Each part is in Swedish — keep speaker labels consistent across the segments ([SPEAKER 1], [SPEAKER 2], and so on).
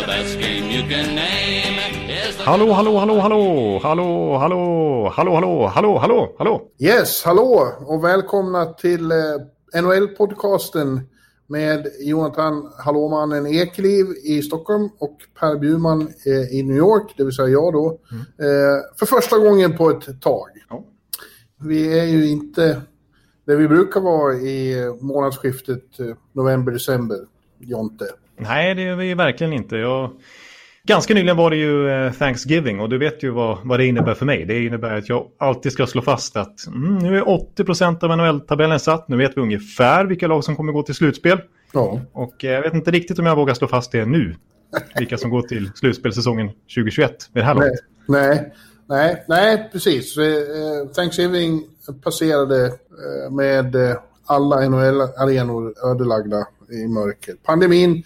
[SPEAKER 1] The best game you can name is the...
[SPEAKER 2] Hallå, hallå, hallå, hallå, hallå, hallå, hallå, hallå, hallå, hallå, hallå.
[SPEAKER 3] Yes, hallå och välkomna till eh, NHL-podcasten med Jonathan Hallåmannen Ekliv i Stockholm och Per Bjurman eh, i New York, det vill säga jag då. Eh, för första gången på ett tag.
[SPEAKER 2] Ja.
[SPEAKER 3] Vi är ju inte där vi brukar vara i månadsskiftet november-december, Jonte.
[SPEAKER 2] Nej, det är vi verkligen inte. Jag... Ganska nyligen var det ju eh, Thanksgiving och du vet ju vad, vad det innebär för mig. Det innebär att jag alltid ska slå fast att mm, nu är 80% av NHL-tabellen satt. Nu vet vi ungefär vilka lag som kommer gå till slutspel.
[SPEAKER 3] Ja.
[SPEAKER 2] Och eh, jag vet inte riktigt om jag vågar slå fast det nu. Vilka som går till slutspelsäsongen 2021 med det här laget.
[SPEAKER 3] nej, nej, nej, precis. Eh, Thanksgiving passerade med alla NHL-arenor ödelagda i mörker. Pandemin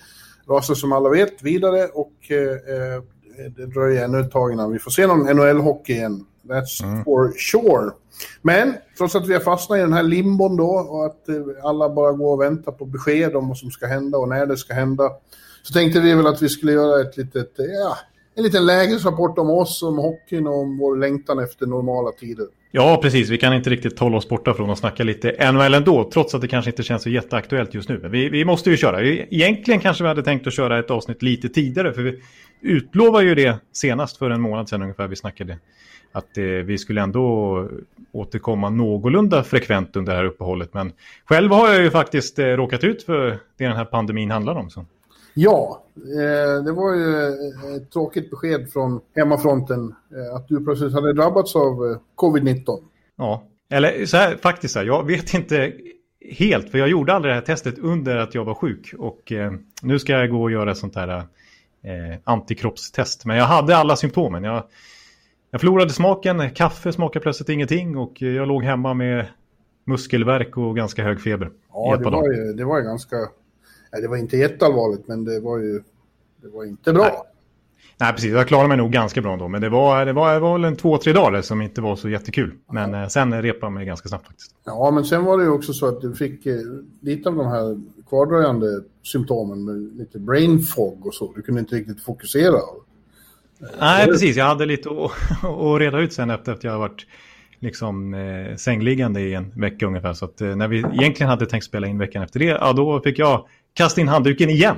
[SPEAKER 3] rasar som alla vet vidare och eh, eh, det dröjer ännu ett tag innan vi får se någon NHL-hockey igen. That's for sure. Men trots att vi har fastnat i den här limbon då och att eh, alla bara går och väntar på besked om vad som ska hända och när det ska hända. Så tänkte vi väl att vi skulle göra ett litet, eh, ja, en liten lägesrapport om oss, om hockeyn och om vår längtan efter normala tider.
[SPEAKER 2] Ja, precis. Vi kan inte riktigt hålla oss borta från att snacka lite NHL ändå, trots att det kanske inte känns så jätteaktuellt just nu. Men vi, vi måste ju köra. Egentligen kanske vi hade tänkt att köra ett avsnitt lite tidigare, för vi utlovade ju det senast för en månad sedan ungefär. Vi snackade att eh, vi skulle ändå återkomma någorlunda frekvent under det här uppehållet. Men själv har jag ju faktiskt eh, råkat ut för det den här pandemin handlar om. Så.
[SPEAKER 3] Ja, eh, det var ju ett tråkigt besked från hemmafronten eh, att du plötsligt hade drabbats av eh, covid-19.
[SPEAKER 2] Ja, eller så här, faktiskt så här, jag vet inte helt, för jag gjorde aldrig det här testet under att jag var sjuk. Och eh, nu ska jag gå och göra sånt här eh, antikroppstest. Men jag hade alla symptomen. Jag, jag förlorade smaken, kaffe smakade plötsligt ingenting och jag låg hemma med muskelvärk och ganska hög feber.
[SPEAKER 3] Ja, det var, ju, det var ju ganska... Nej, det var inte jätteallvarligt, men det var ju det var inte bra.
[SPEAKER 2] Nej. Nej, precis. Jag klarade mig nog ganska bra ändå. Men det var, det var, det var väl en två, tre dagar som inte var så jättekul. Men eh, sen repade jag mig ganska snabbt faktiskt.
[SPEAKER 3] Ja, men sen var det ju också så att du fick eh, lite av de här kvardröjande symptomen med lite brain fog och så. Du kunde inte riktigt fokusera.
[SPEAKER 2] Nej, precis. Jag hade lite att, att reda ut sen efter att jag varit liksom, eh, sängliggande i en vecka ungefär. Så att, eh, när vi egentligen hade tänkt spela in veckan efter det, ja, då fick jag kasta in handduken igen.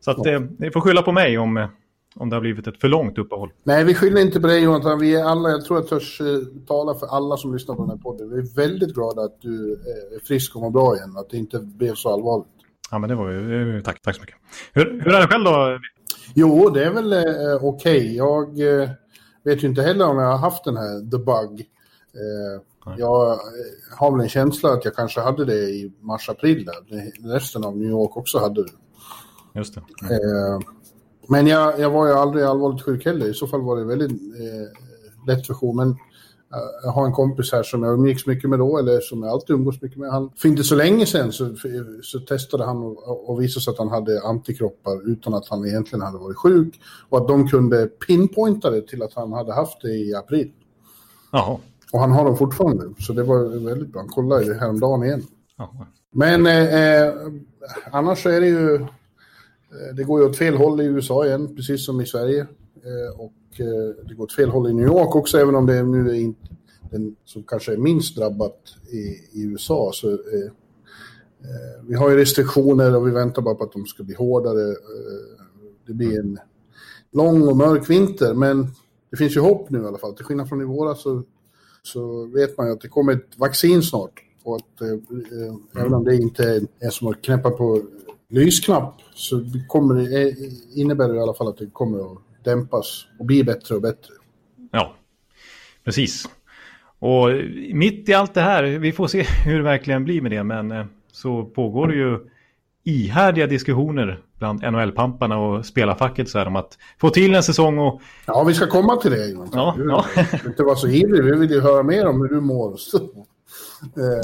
[SPEAKER 2] Så att, eh, ni får skylla på mig om, eh, om det har blivit ett för långt uppehåll.
[SPEAKER 3] Nej, vi skyller inte på dig Jonathan. Vi är alla, jag tror jag törs eh, tala för alla som lyssnar på den här podden. Vi är väldigt glada att du är frisk och mår bra igen. Att det inte blev så allvarligt.
[SPEAKER 2] Ja, men det var ju... Tack, tack så mycket. Hur, hur är det själv då?
[SPEAKER 3] Jo, det är väl eh, okej. Jag eh, vet ju inte heller om jag har haft den här the bug. Eh, jag har väl en känsla att jag kanske hade det i mars-april. där. Resten av New York också hade det.
[SPEAKER 2] Just det.
[SPEAKER 3] Eh, men jag, jag var ju aldrig allvarligt sjuk heller. I så fall var det väldigt eh, lätt version. Men eh, jag har en kompis här som jag umgicks mycket med då, eller som jag alltid umgås mycket med. Han, för inte så länge sedan så, så testade han och, och visade sig att han hade antikroppar utan att han egentligen hade varit sjuk. Och att de kunde pinpointa det till att han hade haft det i april.
[SPEAKER 2] Jaha.
[SPEAKER 3] Och han har dem fortfarande. Så det var väldigt bra. Han kollade ju häromdagen igen.
[SPEAKER 2] Jaha.
[SPEAKER 3] Men eh, annars så är det ju... eh, Det går ju åt fel håll i USA igen, precis som i Sverige. Eh, och eh, det går åt fel håll i New York också, även om det nu är inte den som kanske är minst drabbat i, i USA. Så, eh, eh, vi har ju restriktioner och vi väntar bara på att de ska bli hårdare. Det blir en lång och mörk vinter, men det finns ju hopp nu i alla fall. Till skillnad från i våras så, så vet man ju att det kommer ett vaccin snart. Och att eh, eh även om det inte är som att knäppa på lysknapp så kommer det, eh, innebär det i alla fall att det kommer att dämpas och bli bättre och bättre.
[SPEAKER 2] Ja, precis. Och mitt i allt det här, vi får se hur det verkligen blir med det, men eh, så pågår det ju ihärdiga diskussioner bland NHL-pamparna och spelarfacket så här om att få till en säsong och...
[SPEAKER 3] Ja, vi ska komma till det. Jonas.
[SPEAKER 2] Ja,
[SPEAKER 3] du,
[SPEAKER 2] ja.
[SPEAKER 3] du inte vara så ivrig, vi vill ju höra mer om hur du mår. Så.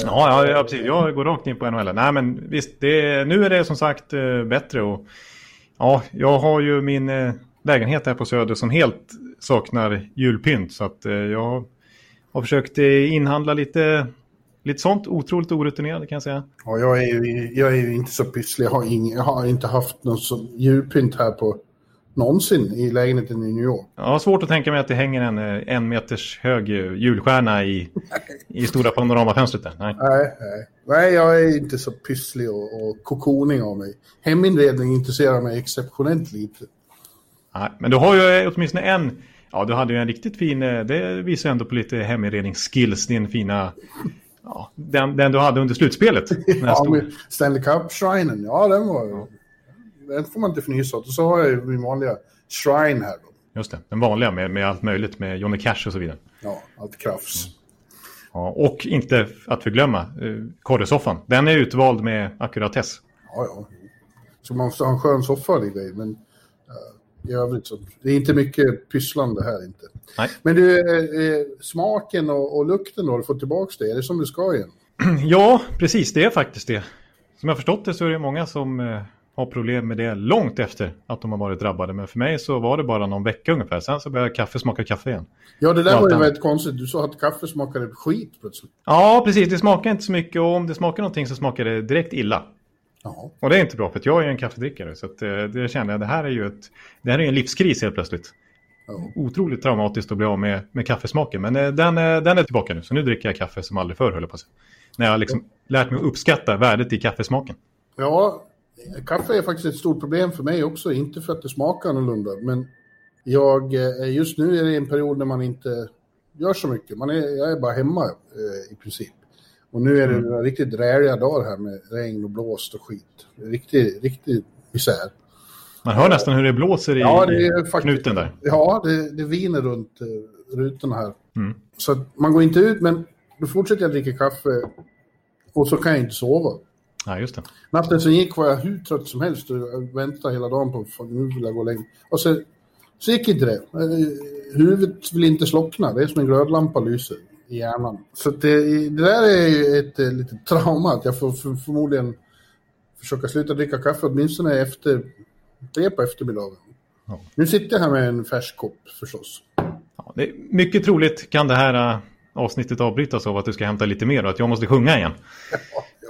[SPEAKER 2] Ja, ja, precis. Jag går rakt in på NHL. Nej, men visst, det, nu är det som sagt eh, bättre. Och, ja, jag har ju min eh, lägenhet här på Söder som helt saknar julpynt. Så att eh, jag har försökt inhandla lite, lite sånt. Otroligt orutinerad kan jag säga.
[SPEAKER 3] Ja, jag, är ju, jag är ju inte så pysslig. Jag har, ing, jag har inte haft någon så julpynt här på någonsin i lägenheten i New York.
[SPEAKER 2] Jag har svårt att tänka mig att det hänger en eh, en meters hög eh, julstjärna i, i stora panoramafönstret där. Nej.
[SPEAKER 3] Nej, nej. nej, jag är inte så pysslig och, och kokoning av mig. Heminredning intresserar mig exceptionellt lite.
[SPEAKER 2] Nej, men du har ju åtminstone en... Ja, du hade ju en riktigt fin... eh, Det visar ändå på lite heminredningsskills. Din fina... Ja, den, den du hade under slutspelet.
[SPEAKER 3] Ja, Stanley Cup-shrinen, ja den var... Den får man inte fnysa åt. Och så har jag ju min vanliga shrine här då.
[SPEAKER 2] Just det, den vanliga med, med allt möjligt med Johnny Cash och så vidare.
[SPEAKER 3] Ja, allt krafs.
[SPEAKER 2] Ja, och inte att förglömma eh, korresoffan. Den är utvald med ackuratess.
[SPEAKER 3] Ja, ja. Så man måste ha en skön soffa och grejer, men eh, i övrigt så... Det är inte mycket pysslande här inte.
[SPEAKER 2] Nej.
[SPEAKER 3] Men du, eh, smaken och, och lukten då, har du fått tillbaka det? Är det som det ska igen?
[SPEAKER 2] Ja, precis, det är faktiskt det. Som jag förstått det så är det många som eh, har problem med det långt efter att de har varit drabbade. Men för mig så var det bara någon vecka ungefär. Sen så började kaffe smaka kaffe igen.
[SPEAKER 3] Ja, det där var ju väldigt konstigt. Du sa att kaffe smakade skit plötsligt.
[SPEAKER 2] Ja, precis. Det smakar inte så mycket och om det smakar någonting så smakar det direkt illa.
[SPEAKER 3] Ja.
[SPEAKER 2] Och det är inte bra för att jag är en kaffedrickare. Så att, eh, det kände jag, det här är ju ett, det här är en livskris helt plötsligt.
[SPEAKER 3] ja.
[SPEAKER 2] Otroligt traumatiskt att bli av med, med kaffesmaken. Men eh, den, eh, den är tillbaka nu. Så nu dricker jag kaffe som aldrig förr höll jag på att säga. När jag liksom lärt mig att uppskatta värdet i kaffesmaken.
[SPEAKER 3] Ja, kaffe är faktiskt ett stort problem för mig också. Inte för att det smakar annorlunda, men jag, just nu är det en period när man inte gör så mycket. Man är, jag är bara hemma eh, i princip. Och nu är det
[SPEAKER 2] Mm.
[SPEAKER 3] riktigt räliga dagar här med regn och blåst och skit. Det är Riktig, riktig misär.
[SPEAKER 2] Man hör nästan hur det blåser i,
[SPEAKER 3] Ja, det är faktiskt-
[SPEAKER 2] knuten där.
[SPEAKER 3] Ja, det, det viner runt eh, rutorna här.
[SPEAKER 2] Mm.
[SPEAKER 3] Så man går inte ut, men då fortsätter jag dricka kaffe och så kan jag inte sova.
[SPEAKER 2] Ja, just det.
[SPEAKER 3] Natten som gick var jag hur trött som helst och väntade hela dagen på att nu vill jag gå lägga Och så, så gick inte det. Eh, Huvudet vill inte slockna. Det är som en glödlampa lyser i hjärnan. Så det, det där är ju ett eh, litet trauma. Att jag får för, förmodligen försöka sluta dricka kaffe åtminstone efter det på eftermiddagen.
[SPEAKER 2] Ja.
[SPEAKER 3] Nu sitter jag här med en färsk kopp förstås.
[SPEAKER 2] Ja, det är mycket troligt kan det här äh, avsnittet avbrytas av att du ska hämta lite mer och att jag måste sjunga igen.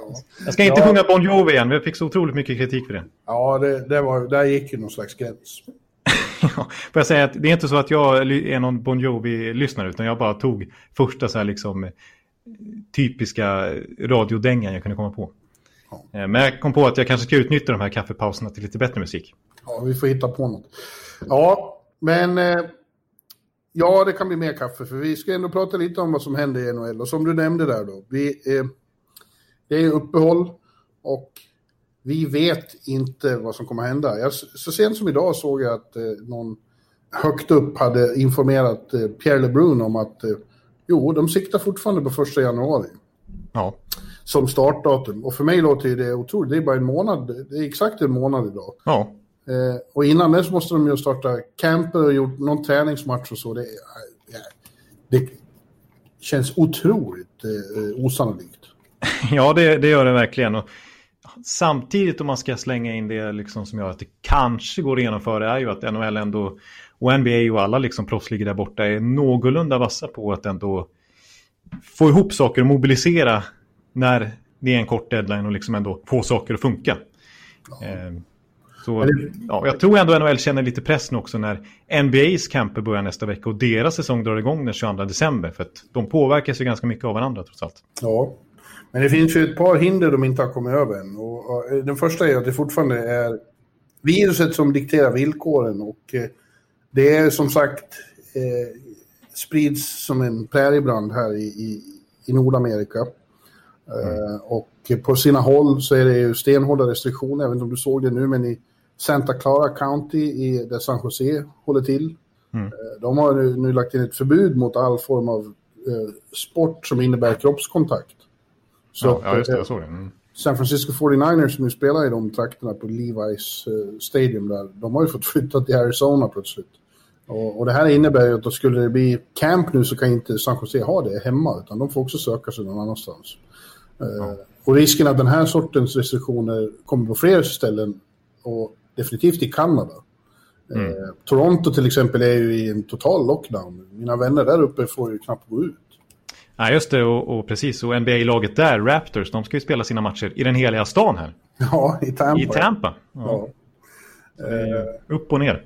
[SPEAKER 3] Ja,
[SPEAKER 2] Jag ska inte
[SPEAKER 3] Ja.
[SPEAKER 2] sjunga Bon Jovi igen, men jag fick så otroligt mycket kritik för det.
[SPEAKER 3] ja det, det var, där gick ju någon slags gräns.
[SPEAKER 2] Får jag säga att det är inte så att jag är någon Bon Jovi-lyssnare utan jag bara tog första så här liksom eh, typiska radiodängan jag kunde komma på.
[SPEAKER 3] Ja.
[SPEAKER 2] Eh, Men jag kom på att jag kanske ska utnyttja de här kaffepauserna till lite bättre musik.
[SPEAKER 3] Ja, vi får hitta på något. Ja, men... Eh, ja, det kan bli mer kaffe, för vi ska ändå prata lite om vad som händer i NHL. Och som du nämnde där då, vi, eh, det är uppehåll och vi vet inte vad som kommer hända. Jag, så sent som idag såg jag att eh, någon högt upp hade informerat eh, Pierre LeBrun om att eh, jo, de siktar fortfarande på första januari
[SPEAKER 2] Ja,
[SPEAKER 3] som startdatum. Och för mig låter det otroligt. Det är bara en månad. Det är exakt en månad idag.
[SPEAKER 2] ja.
[SPEAKER 3] Eh, och innan dess måste de ju starta camper och gjort någon träningsmatch och så. Det, ja, det känns otroligt eh, osannolikt.
[SPEAKER 2] Ja, det, det gör det verkligen. Och samtidigt om man ska slänga in det liksom som gör att det kanske går att genomföra är ju att NHL ändå och NBA och alla liksom proffsligor där borta är någorlunda vassa på att ändå få ihop saker och mobilisera när det är en kort deadline och liksom ändå få saker att funka. Eh, så,
[SPEAKER 3] Men det-
[SPEAKER 2] ja, jag tror ändå NHL känner lite press nu också när NBAs camper börjar nästa vecka och deras säsong drar igång den 22 december. För att de påverkas ju ganska mycket av varandra trots allt.
[SPEAKER 3] Ja. Men det finns ju ett par hinder de inte har kommit över än. Och, eh, den första är att det fortfarande är viruset som dikterar villkoren. Och eh, det är som sagt eh, sprids som en präriebrand här i, i, i Nordamerika. Eh, och på sina håll så är det ju stenhårda restriktioner. Jag vet inte om du såg det nu, men i Santa Clara County, i, där San Jose håller till,
[SPEAKER 2] Mm.
[SPEAKER 3] eh, de har nu, nu lagt in ett förbud mot all form av sport som innebär kroppskontakt. Så
[SPEAKER 2] Ja, ja, just det.
[SPEAKER 3] eh,
[SPEAKER 2] Jag såg det. Mm.
[SPEAKER 3] San Francisco 49ers som nu spelar i de trakterna på Levi's uh, Stadium där, de har ju fått flytta till Arizona plötsligt. Och, och det här innebär ju att då skulle det bli camp nu så kan inte San Jose ha det hemma utan de får också söka sig någon annanstans. Uh, och risken att den här sortens restriktioner kommer på fler ställen och definitivt i Kanada. Mm. Eh, Toronto till exempel är ju i en total lockdown. Mina vänner där uppe får ju knappt gå ut.
[SPEAKER 2] Ja, just det. Och, och precis. Och NBA-laget där, Raptors, de ska ju spela sina matcher i den heliga stan här.
[SPEAKER 3] Ja, i Tampa.
[SPEAKER 2] I Tampa. Ja. ja. Eh, upp och ner.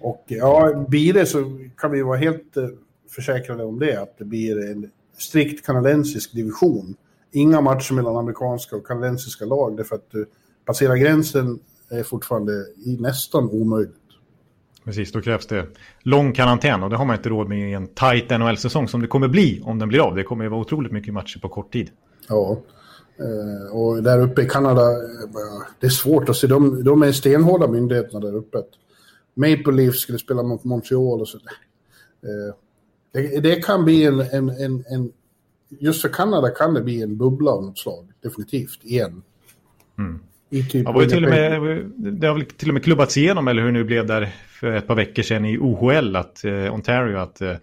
[SPEAKER 3] Och ja, blir det så kan vi vara helt eh, försäkrade om det, att det blir en strikt kanadensisk division. Inga matcher mellan amerikanska och kanadensiska lag, därför att uh, passera gränsen är fortfarande nästan omöjligt.
[SPEAKER 2] Precis, då krävs det lång karantän och det har man inte råd med i en tight NHL-säsong som det kommer bli om den blir av. Det kommer att vara otroligt mycket matcher på kort tid.
[SPEAKER 3] Ja, eh, och där uppe i Kanada, eh, det är svårt att se. De, de är stenhårda myndigheterna där uppe. Maple Leafs skulle spela mot Montreal och så. Eh, det, det kan bli en, en, en, en, Just för Kanada kan det bli en bubbla av något slag, definitivt, igen.
[SPEAKER 2] Mm. Typ ja, var till och med, det har väl till och med klubbats igenom, eller hur det nu blev där för ett par veckor sedan i OHL, att eh, Ontario, att eh,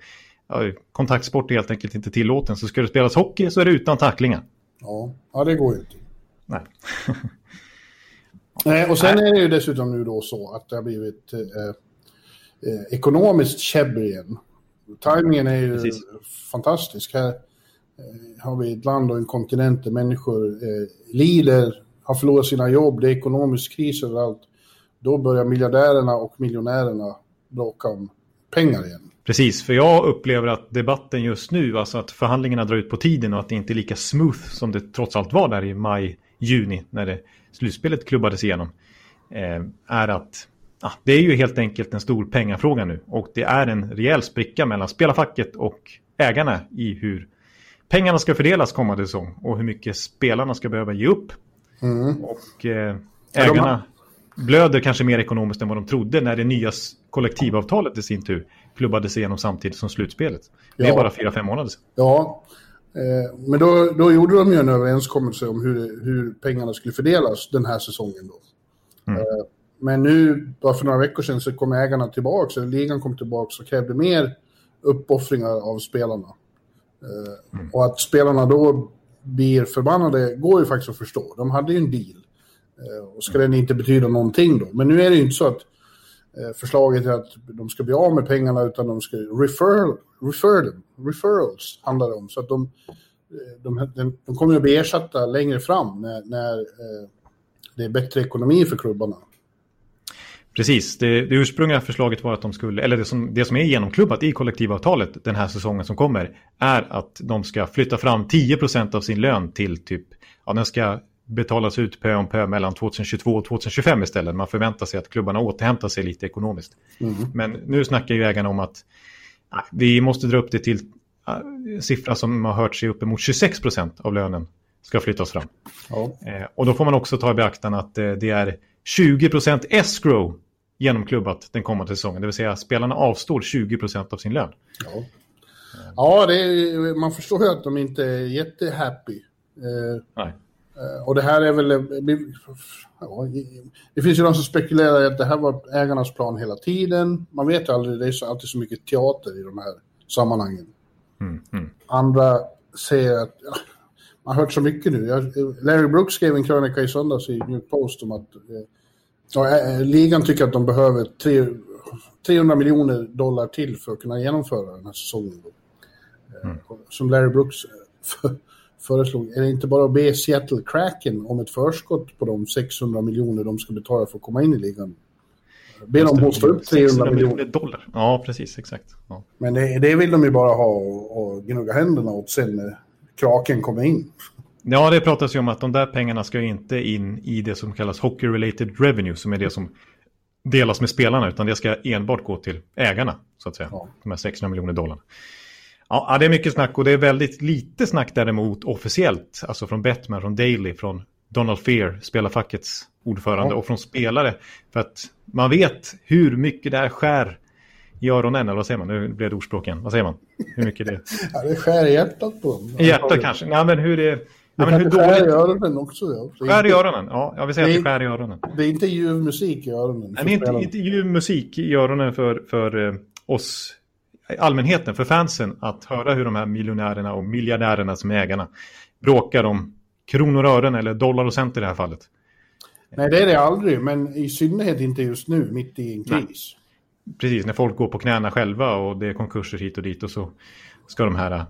[SPEAKER 2] kontaktsport är helt enkelt inte tillåten. Så ska det spelas hockey så är det utan tacklingar.
[SPEAKER 3] Ja, ja det går ju inte.
[SPEAKER 2] Nej.
[SPEAKER 3] Nej, och sen Nej. är det ju dessutom nu då så att det har blivit eh, eh, ekonomiskt käbbel igen. Timingen är ju Precis. fantastisk. Här eh, har vi ett land och en kontinent där människor eh, lider har förlorat sina jobb, det är ekonomisk kris överallt. Då börjar miljardärerna och miljonärerna bråka om pengar igen.
[SPEAKER 2] Precis, för jag upplever att debatten just nu, alltså att förhandlingarna drar ut på tiden och att det inte är lika smooth som det trots allt var där i maj, juni när det slutspelet klubbades igenom, eh, är att ah, det är ju helt enkelt en stor pengafråga nu och det är en rejäl spricka mellan spelarfacket och ägarna i hur pengarna ska fördelas kommande säsong och hur mycket spelarna ska behöva ge upp Mm. Och eh, ägarna ja, blöder kanske mer ekonomiskt än vad de trodde när det nya kollektivavtalet i sin tur klubbades igenom samtidigt som slutspelet. Det är ja. bara fyra, fem månader sedan.
[SPEAKER 3] Ja, eh, men då, då gjorde de ju en överenskommelse om hur, hur pengarna skulle fördelas den här säsongen. Då. Mm. Eh, men nu, bara för några veckor sedan, så kom ägarna tillbaka, eller ligan kom tillbaka och krävde mer uppoffringar av spelarna. Eh, mm. Och att spelarna då blir förbannade går ju faktiskt att förstå. De hade ju en deal. Eh, och ska den inte betyda någonting då? Men nu är det ju inte så att eh, förslaget är att de ska bli av med pengarna utan de ska refer, refer them. Referrals handlar det om. Så att de, eh, de, de, de kommer att bli ersatta längre fram när, när det är bättre ekonomi för klubbarna.
[SPEAKER 2] Precis, det, det ursprungliga förslaget var att de skulle, eller det som, det som är genomklubbat i kollektivavtalet den här säsongen som kommer, är att de ska flytta fram 10% av sin lön till typ, ja den ska betalas ut pö om pö mellan 2022 och 2025 istället. Man förväntar sig att klubbarna återhämtar sig lite ekonomiskt. Mm. Men nu snackar ju ägarna om att nej, vi måste dra upp det till uh, siffra som har hört sig uppemot 26% av lönen ska flyttas fram. Ja. Eh, och då får man också ta i beaktande att eh, det är 20% escrow genomklubbat den kommande säsongen. Det vill säga spelarna avstår 20% av sin lön.
[SPEAKER 3] Ja, ja är, man förstår ju att de inte är jättehappy. Eh,
[SPEAKER 2] Nej.
[SPEAKER 3] Eh, och det här är väl... Eh, ja, det finns ju de som spekulerar att det här var ägarnas plan hela tiden. Man vet ju aldrig, det är alltid så mycket teater i de här sammanhangen.
[SPEAKER 2] Mm, mm.
[SPEAKER 3] Andra säger att... Ja, man har hört så mycket nu. Larry Brooks skrev en krönika i söndags i New Post om att Ja, eh, ligan tycker att de behöver tre, 300 miljoner dollar till för att kunna genomföra den här säsongen. Mm. Som Larry Brooks eh, föreslog, är det inte bara att be Seattle Kraken om ett förskott på de 600 miljoner de ska betala för att komma in i ligan? Be dem hosta upp 300 miljoner
[SPEAKER 2] dollar. Ja, precis, exakt. Ja.
[SPEAKER 3] Men det, det, vill de ju bara ha och, och gnugga händerna åt sen när kraken kommer in.
[SPEAKER 2] Ja, det pratas ju om att de där pengarna ska inte in i det som kallas hockey-related revenue, som är det som delas med spelarna, utan det ska enbart gå till ägarna, så att säga. Ja. De här 600 miljoner dollarna. Ja, det är mycket snack och det är väldigt lite snack däremot officiellt, alltså från Bettman, från Daily, från Donald Fear, spelarfackets ordförande, ja. och från spelare. För att man vet hur mycket det här skär i öronen, eller vad säger man? Nu blev det ordspråk igen. Vad säger man? Hur mycket det
[SPEAKER 3] Ja, det skär i hjärtat på dem.
[SPEAKER 2] I hjärtat kanske. Nej, men hur Det Ja, men hur
[SPEAKER 3] skär i öronen också. Ja. Det, är
[SPEAKER 2] Skär i öronen. Ja, jag vill säga att det
[SPEAKER 3] Det-
[SPEAKER 2] skär i öronen.
[SPEAKER 3] det är inte ljuv musik i öronen.
[SPEAKER 2] Nej, det är inte, inte ljuv musik i öronen för, för eh, oss, allmänheten, för fansen, att höra hur de här miljonärerna och miljardärerna som är ägarna bråkar om kronor och ören, eller dollar och cent i det här fallet.
[SPEAKER 3] Nej, det är det aldrig, men i synnerhet inte just nu, mitt i en
[SPEAKER 2] Nej.
[SPEAKER 3] kris.
[SPEAKER 2] Precis, när folk går på knäna själva och det är konkurser hit och dit och så ska de här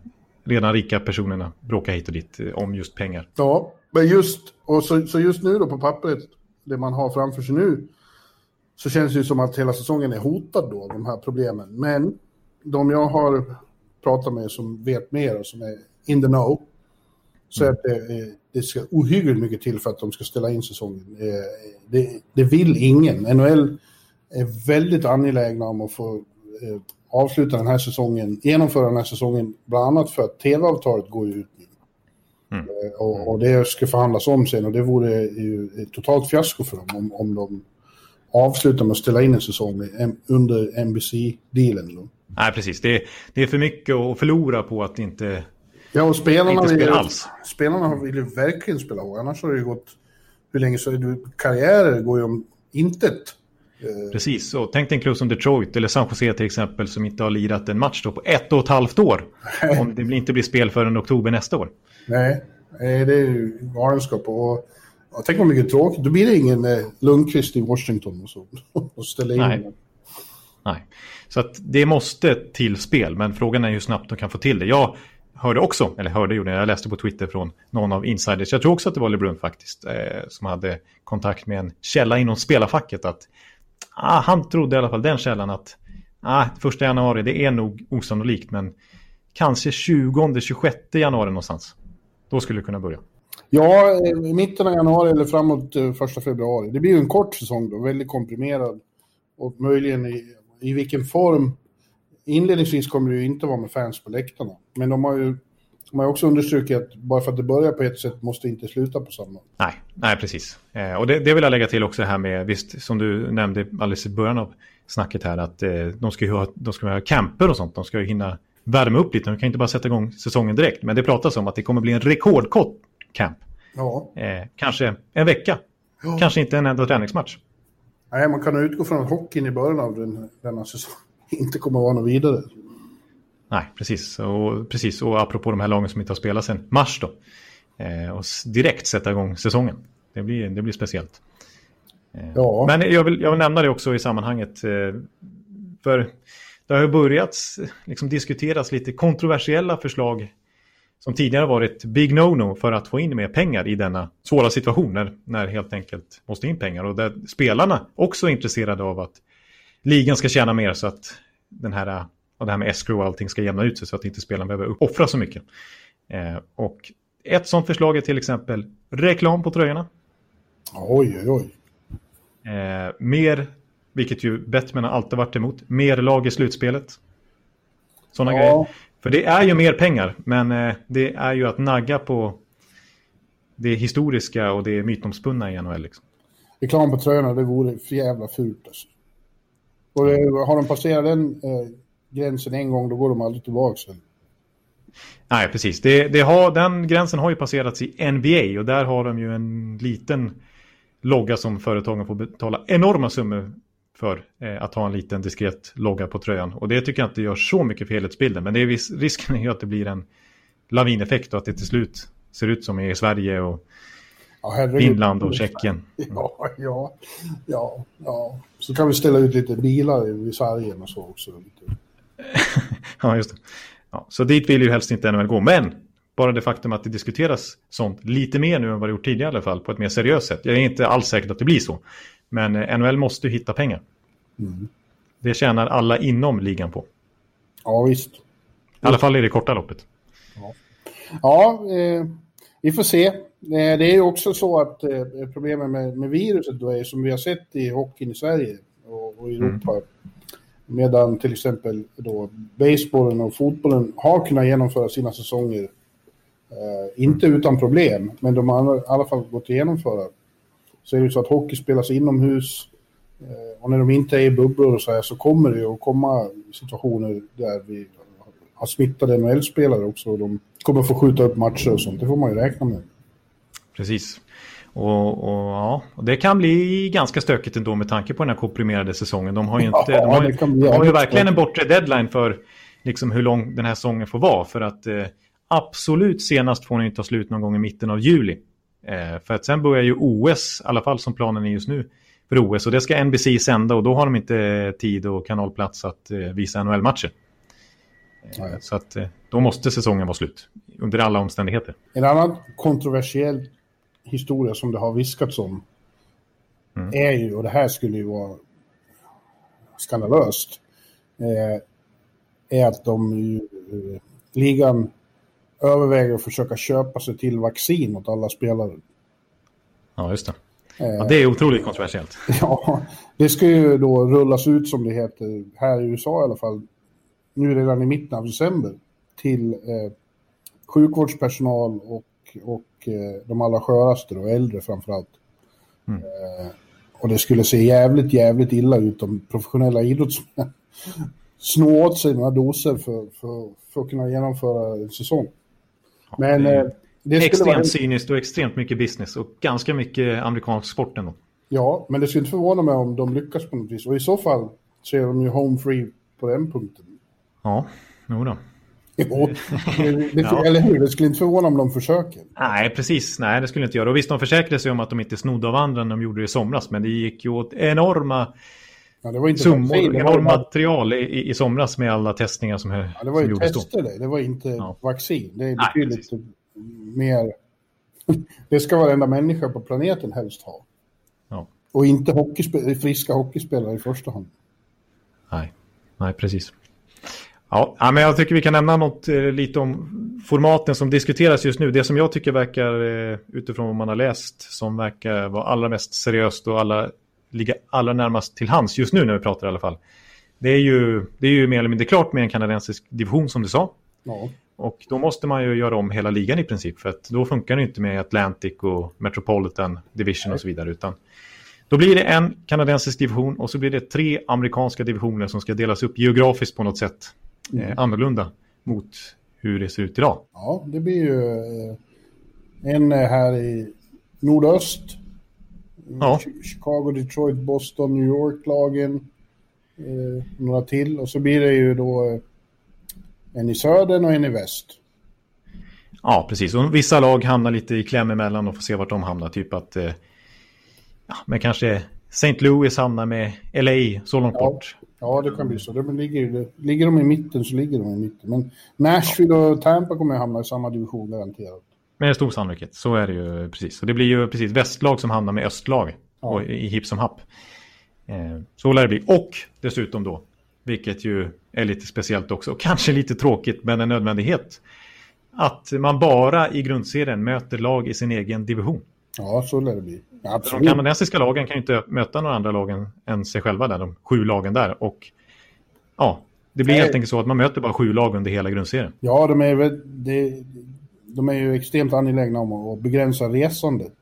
[SPEAKER 2] redan rika personerna bråka hit och dit eh, om just pengar.
[SPEAKER 3] Ja, men just, och så, så just nu då på pappret, det man har framför sig nu, så känns det ju som att hela säsongen är hotad då, de här problemen. Men de jag har pratat med som vet mer och som är in the know, så är att det, eh, det ska ohyggligt mycket till för att de ska ställa in säsongen. Eh, Det, det vill ingen. NHL är väldigt angelägna om att få avsluta den här säsongen, genomföra den här säsongen, bland annat för att tv-avtalet går ut nu.
[SPEAKER 2] Mm.
[SPEAKER 3] Eh, Och, och det ska förhandlas om sen och det vore ju ett totalt fiasko för dem om, om de avslutar med att ställa in en säsong under NBC-dealen. då.
[SPEAKER 2] Nej, precis. Det, det är för mycket att förlora på att inte...
[SPEAKER 3] Ja, och spelarna,
[SPEAKER 2] Inte
[SPEAKER 3] vill,
[SPEAKER 2] spela alls.
[SPEAKER 3] spelarna vill ju verkligen spela hårt. Annars har det ju gått... Hur länge så är det? Karriärer går ju om intet. Eh,
[SPEAKER 2] Precis, och tänk dig en klubb som Detroit eller San Jose till exempel som inte har lirat en match på ett och ett halvt år. Om det inte blir spel förrän oktober nästa år.
[SPEAKER 3] Nej, nej, det är ju galenskap. Och, ja, tänk vad mycket tråkigt. Då blir det ingen eh, Lundqvist i Washington och så. Och ställa in.
[SPEAKER 2] Nej. Nej. Så att det måste till spel, men frågan är hur snabbt de kan få till det. Jag hörde också, eller hörde gjorde jag, jag läste på Twitter från någon av insiders, jag tror också att det var LeBrun faktiskt, eh, som hade kontakt med en källa inom spelarfacket att ah, han trodde i alla fall den källan att ah, första januari, det är nog osannolikt, men kanske 20-26 januari någonstans. Då skulle det kunna börja.
[SPEAKER 3] Ja, i mitten av januari eller framåt eh, första februari. Det blir ju en kort säsong då, väldigt komprimerad. Och möjligen i, i vilken form. Inledningsvis kommer det ju inte vara med fans på läktarna. Men de har ju de har också understrukit att bara för att det börjar på ett sätt måste det inte sluta på samma.
[SPEAKER 2] Nej, nej precis. Eh, och det, det vill jag lägga till också här med, visst som du nämnde alldeles i början av snacket här, att eh, de ska ju ha, de ska ha camper och sånt. De ska ju hinna värma upp lite. De kan inte bara sätta igång säsongen direkt. Men det pratas om att det kommer bli en rekordkort camp.
[SPEAKER 3] Ja,
[SPEAKER 2] Eh, kanske en vecka.
[SPEAKER 3] Ja.
[SPEAKER 2] Kanske inte en enda träningsmatch.
[SPEAKER 3] Nej, man kan utgå från att hockeyn i början av den, denna säsong inte kommer att vara något vidare.
[SPEAKER 2] Nej, precis. Och, precis. och apropå de här lagen som inte har spelat sedan mars då. Eh, och direkt sätta igång säsongen. Det blir, det blir speciellt. Eh,
[SPEAKER 3] Ja.
[SPEAKER 2] Men jag vill, jag vill nämna det också i sammanhanget. eh, För det har ju börjat liksom, diskuteras lite kontroversiella förslag som tidigare varit big no-no för att få in mer pengar i denna svåra situation när, när helt enkelt måste in pengar. Och där spelarna också är intresserade av att ligan ska tjäna mer så att den här, och det här med escrow och allting ska jämna ut sig så att inte spelarna behöver offra så mycket. Eh, och ett sånt förslag är till exempel reklam på tröjorna.
[SPEAKER 3] Oj, oj, oj.
[SPEAKER 2] Eh, mer, vilket ju Bettman har alltid varit emot, mer lag i slutspelet. Sådana
[SPEAKER 3] Ja.
[SPEAKER 2] grejer. För det är ju mer pengar, men eh, det är ju att nagga på det historiska och det mytomspunna i NHL. Liksom.
[SPEAKER 3] Reklam på tröjorna, det vore för jävla fult alltså. Och det, har de passerat den eh, gränsen en gång, då går de aldrig tillbaka.
[SPEAKER 2] Nej, precis. Det, det har, den gränsen har ju passerats i NBA och där har de ju en liten logga som företagen får betala enorma summor för eh, att ha en liten diskret logga på tröjan. Och det tycker jag inte gör så mycket för helhetsbilden. Men det är viss, risken är ju att det blir en lavineffekt och att det till slut ser ut som i Sverige och
[SPEAKER 3] Ja.
[SPEAKER 2] Finland och Tjeckien.
[SPEAKER 3] Ja, ja, ja, ja. Så kan vi ställa ut lite bilar vid sargen och så också. Lite.
[SPEAKER 2] Ja, just det. Ja, så dit vill ju helst inte NHL gå. Men bara det faktum att det diskuteras sånt lite mer nu än vad det gjort tidigare i alla fall på ett mer seriöst sätt. Jag är inte alls säker att det blir så. Men eh, NHL måste ju hitta pengar.
[SPEAKER 3] Mm.
[SPEAKER 2] Det tjänar alla inom ligan på.
[SPEAKER 3] Ja, visst.
[SPEAKER 2] I alla fall i det korta loppet.
[SPEAKER 3] Ja, eh, vi får se. Eh, det är ju också så att eh, problemet med, med viruset då är som vi har sett i hockeyn i Sverige och, och i Europa. Medan till exempel då basebollen och fotbollen har kunnat genomföra sina säsonger. Eh, inte utan problem, men de har i alla fall gått att genomföra. Så är det ju så att hockey spelas inomhus. Eh, och när de inte är i bubblor och så här så kommer det ju att komma situationer där vi har smittade NHL-spelare också. Och de kommer få skjuta upp matcher och sånt. Det får man ju räkna med.
[SPEAKER 2] precis. Och, och, ja, det kan bli ganska stökigt ändå med tanke på den här komprimerade säsongen. De har ju, inte, ja, de har, de har ju verkligen en bortre deadline för liksom hur lång den här säsongen får vara. För att eh, absolut senast får den inte ta slut någon gång i mitten av juli. Eh, för att sen börjar ju OS, i alla fall som planen är just nu, för OS. Och det ska NBC sända och då har de inte tid och kanalplats att eh, visa NHL-matcher. Eh, så att eh, då måste säsongen vara slut. Under alla omständigheter.
[SPEAKER 3] En annan kontroversiell historia som det har viskats om mm. är ju, och det här skulle ju vara skandalöst, eh, är att de eh, ligan överväger att försöka köpa sig till vaccin åt alla spelare.
[SPEAKER 2] Ja, just det. Ja, det är otroligt kontroversiellt.
[SPEAKER 3] Ja, det ska ju då rullas ut som det heter här i USA i alla fall, nu redan i mitten av december, till eh, sjukvårdspersonal och, och eh, de allra sköraste och äldre framförallt. Mm. Eh, och det skulle se jävligt, jävligt illa ut om professionella idrottsmän snå åt sig några doser för, för, för att kunna genomföra en säsong.
[SPEAKER 2] Men... Ja, det det extremt vara... cyniskt och extremt mycket business och ganska mycket amerikansk sport ändå.
[SPEAKER 3] Ja, men det skulle inte förvåna mig om de lyckas på något vis. Och i så fall så är de ju home free på den punkten.
[SPEAKER 2] Ja, jo då.
[SPEAKER 3] Jo, det, ja. eller hur? Det skulle inte förvåna om de försöker.
[SPEAKER 2] Nej, precis. Nej, det skulle inte göra. Och visst, de försäkrade sig om att de inte snodde av andra när de gjorde det i somras. Men det gick ju åt enorma ja, det var inte summor, enorma material i, i somras med alla testningar som, ja,
[SPEAKER 3] det var ju tester det. Det var inte ja. vaccin. Det är betydligt Nej, mer... det ska varenda människa på planeten helst ha. Ja. Och inte hockeyspe friska hockeyspelare i första hand.
[SPEAKER 2] Nej, Nej precis. Ja, men jag tycker vi kan nämna något eh, lite om formaten som diskuteras just nu. Det som jag tycker verkar, eh, utifrån vad man har läst, som verkar vara allra mest seriöst och alla, ligga allra närmast till hands just nu när vi pratar i alla fall. Det är ju, det är ju mer eller mindre klart med en kanadensisk division som du sa. Ja. Och då måste man ju göra om hela ligan i princip. För att då funkar det inte med Atlantic och Metropolitan Division och så vidare. Utan då blir det en kanadensisk division och så blir det tre amerikanska divisioner som ska delas upp geografiskt på något sätt. Eh, mm. Eh, annorlunda mot hur det ser ut idag.
[SPEAKER 3] Ja, det blir ju eh, en här i nordöst. Ja. Chicago, Detroit, Boston, New York-lagen. Eh, några till. Och så blir det ju då eh, en i södern och en i väst.
[SPEAKER 2] Ja, precis. Och vissa lag hamnar lite i kläm emellan och får se vart de hamnar. Typ att, eh, ja, men kanske St. Louis hamnar med LA så långt
[SPEAKER 3] ja.
[SPEAKER 2] bort.
[SPEAKER 3] Ja, det kan bli så. De ligger, ligger de i mitten så ligger de i mitten. Men Nashville och Tampa kommer att hamna i samma division garanterat.
[SPEAKER 2] Med stor sannolikhet, så är det ju precis. Och det blir ju precis västlag som hamnar med östlag ja. och i hipp som happ. Eh, så lär det bli. Och dessutom då vilket ju är lite speciellt också. Och kanske lite tråkigt, men en nödvändighet. Att man bara i grundserien möter lag i sin egen division.
[SPEAKER 3] Ja, så lär det bli.
[SPEAKER 2] Absolut. De kanadensiska lagen kan ju inte möta några andra lagen än sig själva där, de sju lagen där. Och ja, det blir Nej. helt enkelt så att man möter bara sju lag under hela grundserien.
[SPEAKER 3] Ja, de är, de, de är ju extremt angelägna om att begränsa resandet.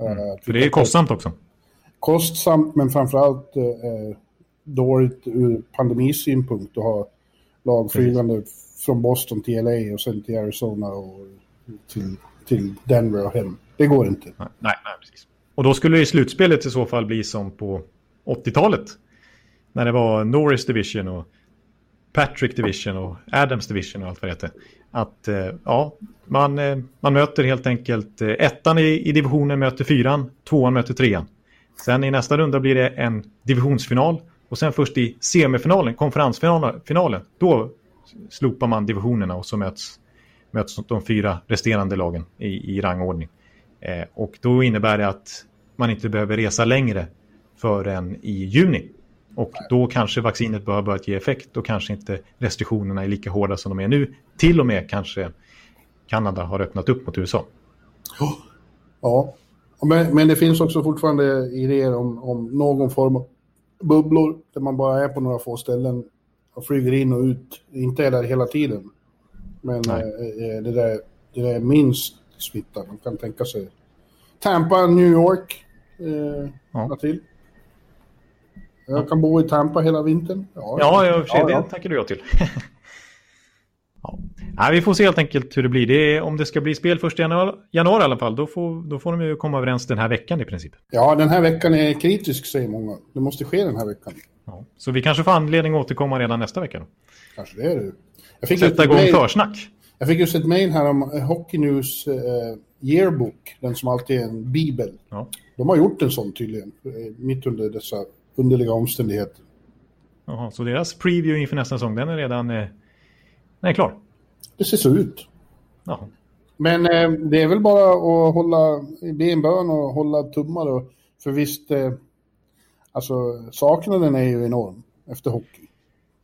[SPEAKER 2] Mm. För det är kostsamt också.
[SPEAKER 3] Kostsamt, men framförallt eh, dåligt ur pandemisynpunkt att ha lag flygande från Boston till LA och sen till Arizona och till, till Denver och hem. Det går inte.
[SPEAKER 2] Nej, nej, precis. Och då skulle det i slutspelet i så fall bli som på 80-talet. När det var Norris Division och Patrick Division och Adams Division och allt vad det heter. Att eh, ja, man, eh, man möter helt enkelt eh, ettan i, i divisionen möter fyran, tvåan möter trean. Sen i nästa runda blir det en divisionsfinal och sen först i semifinalen, konferensfinalen, då slopar man divisionerna och så möts, möts de fyra resterande lagen i, i rangordning. Eh, och då innebär det att man inte behöver resa längre förrän i juni. Och då kanske vaccinet bör börjat ge effekt och kanske inte restriktionerna är lika hårda som de är nu. Till och med kanske Kanada har öppnat upp mot USA.
[SPEAKER 3] Ja, men, men det finns också fortfarande idéer om, om någon form av bubblor där man bara är på några få ställen och flyger in och ut, inte är där hela tiden. Men eh, eh, det, där, det där är minst smitta. Man kan tänka sig Tampa, New York, eh, ja. till. Jag kan bo i Tampa hela vintern.
[SPEAKER 2] Ja, ja, ja, för ja, det ja. tackar du ja till. ja. Ja, vi får se helt enkelt hur det blir. Det är, om det ska bli spel först i januari, januari i alla fall, då får, då får de ju komma överens den här veckan i princip.
[SPEAKER 3] Ja, den här veckan är kritisk säger många. Det måste ske den här veckan.
[SPEAKER 2] Ja. Så vi kanske får anledning att återkomma redan nästa vecka då.
[SPEAKER 3] Kanske det är det. Jag fick
[SPEAKER 2] Sätta igång
[SPEAKER 3] mail-
[SPEAKER 2] försnack.
[SPEAKER 3] Jag fick just ett mejl här om Hockey News eh, yearbook, den som alltid är en bibel.
[SPEAKER 2] Ja.
[SPEAKER 3] De har gjort en sån tydligen, eh, mitt under dessa underliga omständigheter.
[SPEAKER 2] Jaha, så deras preview inför nästa säsong, den är redan eh, den är klar.
[SPEAKER 3] Det ser så ut.
[SPEAKER 2] Jaha.
[SPEAKER 3] Men eh, det är väl bara att hålla, be en bön och hålla tummar. Och, för visst, eh, alltså saknaden är ju enorm efter hockey.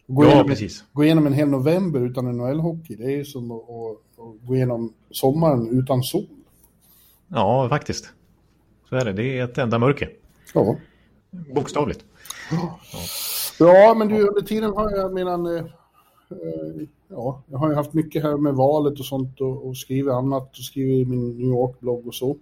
[SPEAKER 3] Gå,
[SPEAKER 2] Ja,
[SPEAKER 3] igenom,
[SPEAKER 2] precis.
[SPEAKER 3] gå igenom en hel november utan NHL-hockey, det är ju som att, att, att gå igenom sommaren utan sol.
[SPEAKER 2] Ja, faktiskt. Så är det. Det är ett enda mörker.
[SPEAKER 3] Ja.
[SPEAKER 2] Bokstavligt.
[SPEAKER 3] Ja, men du, under tiden har jag medan... Eh, eh, ja, jag har ju haft mycket här med valet och sånt och, och skrivit annat och skrivit i min New York-blogg och så.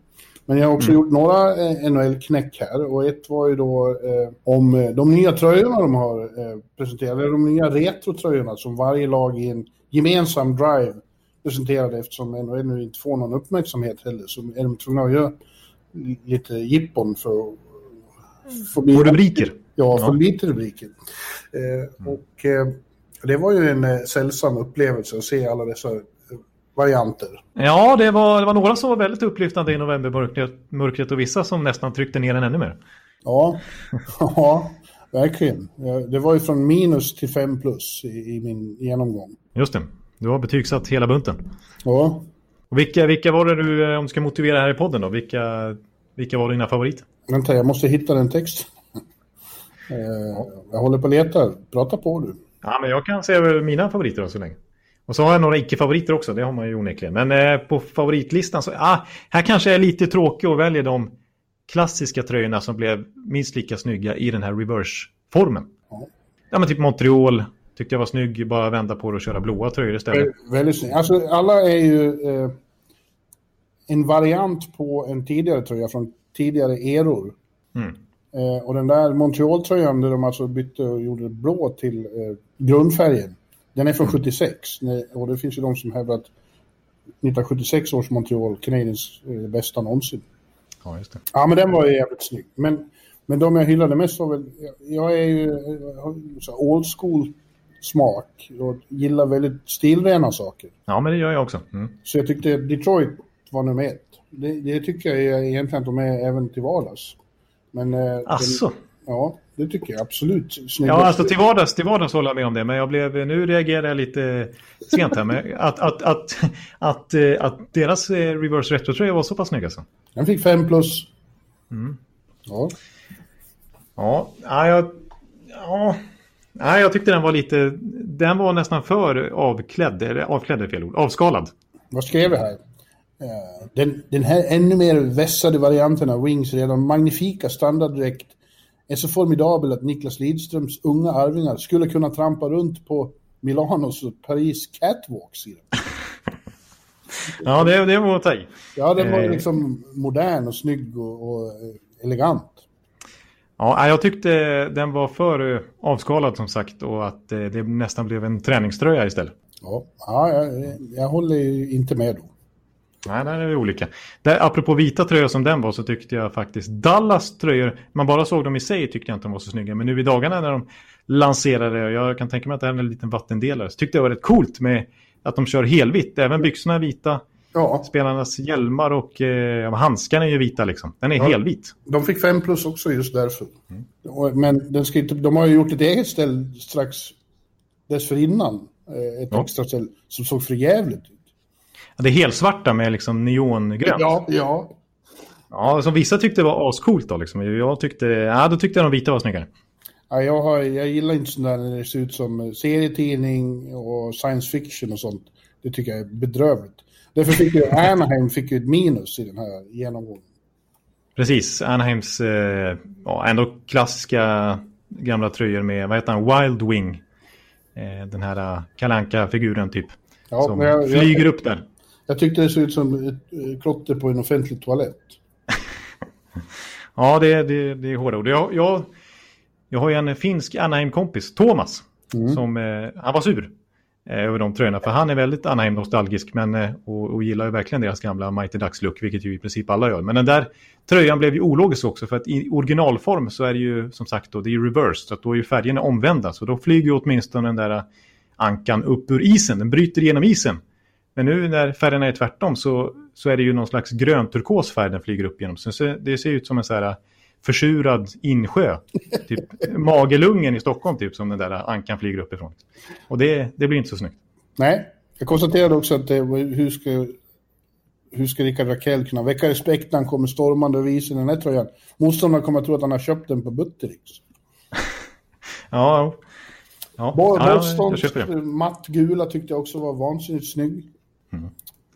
[SPEAKER 3] Men jag har också gjort några eh, NHL-knäck här och ett var ju då eh, om eh, de nya tröjorna de har eh, presenterat, eller de nya retrotröjorna som varje lag i en gemensam drive presenterade eftersom NHL nu inte får någon uppmärksamhet heller så är de tvungna att göra lite jippon för att få bli
[SPEAKER 2] Och rubriker.
[SPEAKER 3] Ja,
[SPEAKER 2] Ja.
[SPEAKER 3] för lite rubriker. Eh, och eh, det var ju en eh, sällsam upplevelse att se alla dessa eh, varianter.
[SPEAKER 2] Ja, det var, det var några som var väldigt upplyftande i novembermörkret mörkret och vissa som nästan tryckte ner den ännu mer.
[SPEAKER 3] Ja, ja verkligen. Ja, Det var ju från minus till fem plus i, i min genomgång.
[SPEAKER 2] Just det. Du har betygsatt hela bunten.
[SPEAKER 3] Ja,
[SPEAKER 2] Och vilka, vilka var det du, eh, om du ska motivera här i podden då, vilka, vilka var dina favoriter?
[SPEAKER 3] vänta, jag måste hitta den text. Eh, jag håller på att leta. Prata på du.
[SPEAKER 2] Ja, men jag kan säga mina favoriter då så länge. Och så har jag några icke-favoriter också, det har man ju onekligen. Men eh, på favoritlistan så, ah, här kanske jag är lite tråkig och väljer de klassiska tröjorna som blev minst lika snygga i den här reverse-formen.
[SPEAKER 3] Ja.
[SPEAKER 2] Ja, men typ Montreal tyckte jag var snygg, bara vända på det och köra blåa tröjor istället.
[SPEAKER 3] Vä- Väldigt snyggt. Alltså, alla är ju eh, en variant på en tidigare tröja från tidigare eror.
[SPEAKER 2] Mm.
[SPEAKER 3] Eh, och den där Montreal-tröjan där de alltså bytte och gjorde blå till eh, grundfärgen, den är från 76. Nej, Och det finns ju de som hävdar att 1976 års Montreal Canadiens det bästa någonsin.
[SPEAKER 2] Ja, just det.
[SPEAKER 3] Ja, men den var ju jävligt snygg. Men, men de jag hyllade mest var väl, jag, jag är ju ju så old school smak och gillar väldigt stilrena saker.
[SPEAKER 2] Ja, men det gör jag också. Mm.
[SPEAKER 3] Så jag tyckte Detroit var nummer ett. Det, det tycker jag egentligen att de är även till vardags. Men... eh,
[SPEAKER 2] Asså?
[SPEAKER 3] Den, ja, det tycker jag absolut. Snygga-
[SPEAKER 2] Ja, alltså till vardags, till vardags håller jag med om det. Men jag blev, nu reagerade jag lite sent här. Men att, att, att, att, eh, att deras eh, reverse retro-tröja var så pass snygg alltså.
[SPEAKER 3] Den fick fem plus.
[SPEAKER 2] Mm.
[SPEAKER 3] Ja.
[SPEAKER 2] Ja, ja, jag, ja, nej, jag tyckte den var lite... Den var nästan för avklädd. Eller avklädd är fel ord. Avskalad.
[SPEAKER 3] Vad skrev jag här? Den, den här ännu mer vässade varianten av Wings redan magnifika standarddräkt är så formidabel att Niklas Lidströms unga arvingar skulle kunna trampa runt på Milanos och Paris catwalks i den.
[SPEAKER 2] Ja, det, det var att ta i.
[SPEAKER 3] Ja, den var
[SPEAKER 2] Eh.
[SPEAKER 3] liksom modern och snygg och, och elegant.
[SPEAKER 2] Ja, jag tyckte den var för eh, avskalad som sagt och att eh, det nästan blev en träningströja istället.
[SPEAKER 3] Ja, ja jag, jag håller ju inte med då.
[SPEAKER 2] Nej, där är vi olika. Där, apropå vita tröjor som den var så tyckte jag faktiskt Dallas tröjor, man bara såg dem i sig tyckte jag inte de var så snygga. Men nu i dagarna när de lanserade, och jag kan tänka mig att det här är en liten vattendelare, så tyckte jag det var rätt coolt med att de kör helvitt. Även byxorna är vita,
[SPEAKER 3] Ja,
[SPEAKER 2] spelarnas hjälmar och eh, handskarna är ju vita liksom. Den är
[SPEAKER 3] Ja.
[SPEAKER 2] helvit.
[SPEAKER 3] de fick fem plus också just därför. Och- Men den ska inte, de har ju gjort ett eget ställ strax dessförinnan. eh, Ett
[SPEAKER 2] Ja.
[SPEAKER 3] extra ställ som såg för jävligt.
[SPEAKER 2] Det är helsvarta med liksom neongrönt.
[SPEAKER 3] Ja, ja.
[SPEAKER 2] Ja, som vissa tyckte var ascoolt då liksom. Jag tyckte, ja då tyckte jag de vita var snyggare.
[SPEAKER 3] ja jag, har, jag gillar inte sånt där när det ser ut som eh, serietidning och science fiction och sånt. Det tycker jag är bedrövligt. Därför fick ju Anaheim fick ju ett minus i den här genomgången.
[SPEAKER 2] Precis, Anaheims eh, ja, ändå klassiska gamla tröjor med, vad heter han, Wild Wing. Eh, den här kalanka figuren typ.
[SPEAKER 3] Ja,
[SPEAKER 2] som
[SPEAKER 3] jag,
[SPEAKER 2] flyger
[SPEAKER 3] jag,
[SPEAKER 2] upp där.
[SPEAKER 3] Jag tyckte det såg ut som ett eh, klotter på en offentlig toalett.
[SPEAKER 2] Ja, det, det, det är hårda ord. Jag, jag, jag har ju en finsk Anaheim-kompis, Thomas.
[SPEAKER 3] Mm.
[SPEAKER 2] Som, eh, han var sur. eh, över de tröjorna. För han är väldigt Anaheim-nostalgisk men, eh, och, och gillar ju verkligen deras gamla Mighty Ducks-look, vilket ju i princip alla gör. Men den där tröjan blev ju ologisk också, för att i originalform så är det ju som sagt då, det är reversed, så att då är ju färgerna omvända. Så då flyger ju åtminstone den där ankan upp ur isen, den bryter igenom isen. Men nu när färgerna är tvärtom så, så är det ju någon slags grönturkos färg den flyger upp genom. Så det ser ut som en så här försurad insjö. Typ Magelungen i Stockholm typ som den där ankan flyger uppifrån. Och det, det blir inte så snyggt.
[SPEAKER 3] Nej, jag konstaterade också att det, hur ska hur ska Rickard Rakell kunna väcka respekt när han kommer stormande och visar den här tröjan? Motståndarna kommer att tro att han har köpt den på Buttericks.
[SPEAKER 2] ja,
[SPEAKER 3] ja. Boston, ja, matt gula tyckte jag också var vansinnigt snygg. Mm.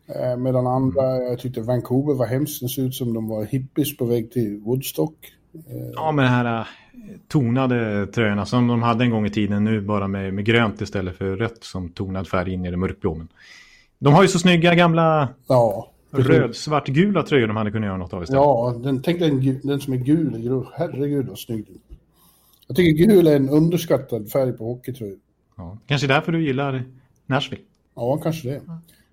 [SPEAKER 3] Eh, medan andra, jag tyckte Vancouver var hemskt. Det såg ut som de var hippies på väg till Woodstock.
[SPEAKER 2] Eh, ja, med de här äh, tonade tröjorna som de hade en gång i tiden. Nu bara med, med grönt istället för rött som tonad färg in i det mörkblå. De har ju så snygga gamla
[SPEAKER 3] ja,
[SPEAKER 2] röd-svart-gula tröjor de hade kunnat göra något av istället.
[SPEAKER 3] Ja, den, tänk den, den som är gul. Herregud vad snygg Jag tycker gul är en underskattad färg på hockeytröjor.
[SPEAKER 2] Ja, kanske därför du gillar Nashville.
[SPEAKER 3] Ja, kanske det.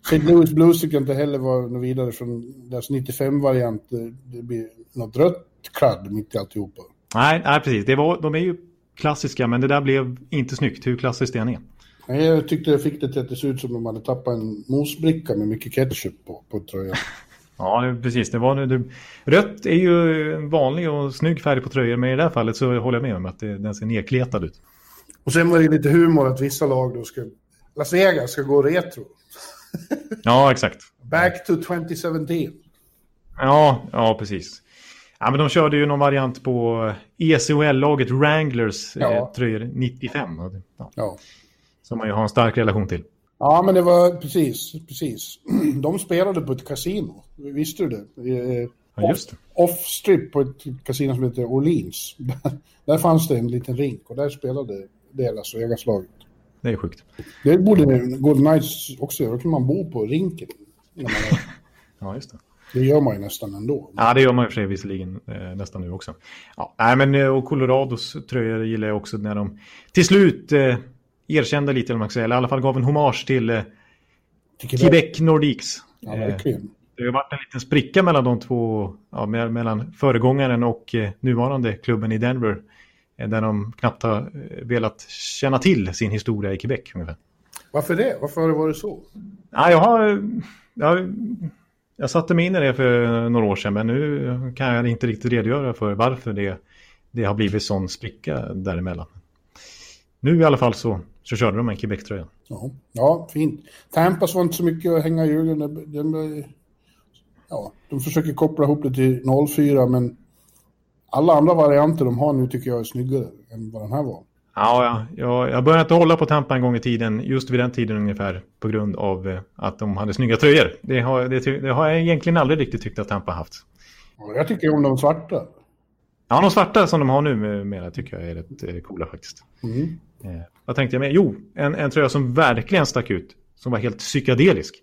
[SPEAKER 3] St. Louis Blues tycker jag inte heller var något vidare från deras 95-variant. Det blir något rött kladd mitt i alltihopa.
[SPEAKER 2] Nej, nej precis. Det var, de är ju klassiska, men det där blev inte snyggt. Hur klassiskt det än är.
[SPEAKER 3] Nej, jag tyckte jag fick det till att det såg ut som de hade tappat en mosbricka med mycket ketchup på, på tröjan.
[SPEAKER 2] ja, precis. Det var, det, rött är ju en vanlig och snygg färg på tröjor, men i det här fallet så håller jag med om att det, den ser nedkletad ut.
[SPEAKER 3] Och sen var det lite humor att vissa lag då ska... Las Vegas ska gå retro.
[SPEAKER 2] ja, exakt.
[SPEAKER 3] Back to 2017.
[SPEAKER 2] Ja, ja precis. Ja, men de körde ju någon variant på ECHL-laget Wranglers ja. eh, tröjor 95. Ja. ja. Som man ju har en stark relation till.
[SPEAKER 3] Ja, men det var precis, precis. De spelade på ett kasino. Visste du det?
[SPEAKER 2] Eh, ja, just det.
[SPEAKER 3] Off-strip på ett kasino som heter Orleans. där fanns det en liten rink och där spelade deras Vegas-laget.
[SPEAKER 2] Det är sjukt.
[SPEAKER 3] Det borde Golden Knights också göra. Då kan man bo på rinken.
[SPEAKER 2] ja, just det.
[SPEAKER 3] Det gör man ju nästan ändå.
[SPEAKER 2] Ja, det gör man ju för sig visserligen eh, nästan nu också. Ja, nej, men eh, och Colorados tröjor gillar jag också när de till slut eh, erkände lite, eller, man säga, eller i alla fall gav en hommage till, eh, Quebec Nordiques.
[SPEAKER 3] Ja, verkligen. Eh,
[SPEAKER 2] det har varit en liten spricka mellan de två, ja, mellan föregångaren och eh, nuvarande klubben i Denver. Eh, där de knappt har eh, velat känna till sin historia i Quebec. Ungefär.
[SPEAKER 3] Varför det? Varför har det varit så?
[SPEAKER 2] Ja, jag har... Jag, jag satte mig in i det för några år sedan men nu kan jag inte riktigt redogöra för varför det, det har blivit sån spricka däremellan. Nu i alla fall så, så körde de en Quebec-tröja.
[SPEAKER 3] Ja, ja, fint. Tampas var inte så mycket att hänga i hjulen. De, ja, de försöker koppla ihop det till 04 men alla andra varianter de har nu tycker jag är snyggare än vad den här var.
[SPEAKER 2] Ja, jag, jag började inte hålla på Tampa en gång i tiden, just vid den tiden ungefär, på grund av eh, att de hade snygga tröjor. Det har, det, det har jag egentligen aldrig riktigt tyckt att Tampa haft.
[SPEAKER 3] Jag tycker om de svarta.
[SPEAKER 2] Ja, de svarta som de har nu med, tycker jag är rätt eh, coola faktiskt. Mm. Eh, vad tänkte jag med? Jo, en, en tröja som verkligen stack ut, som var helt psykedelisk.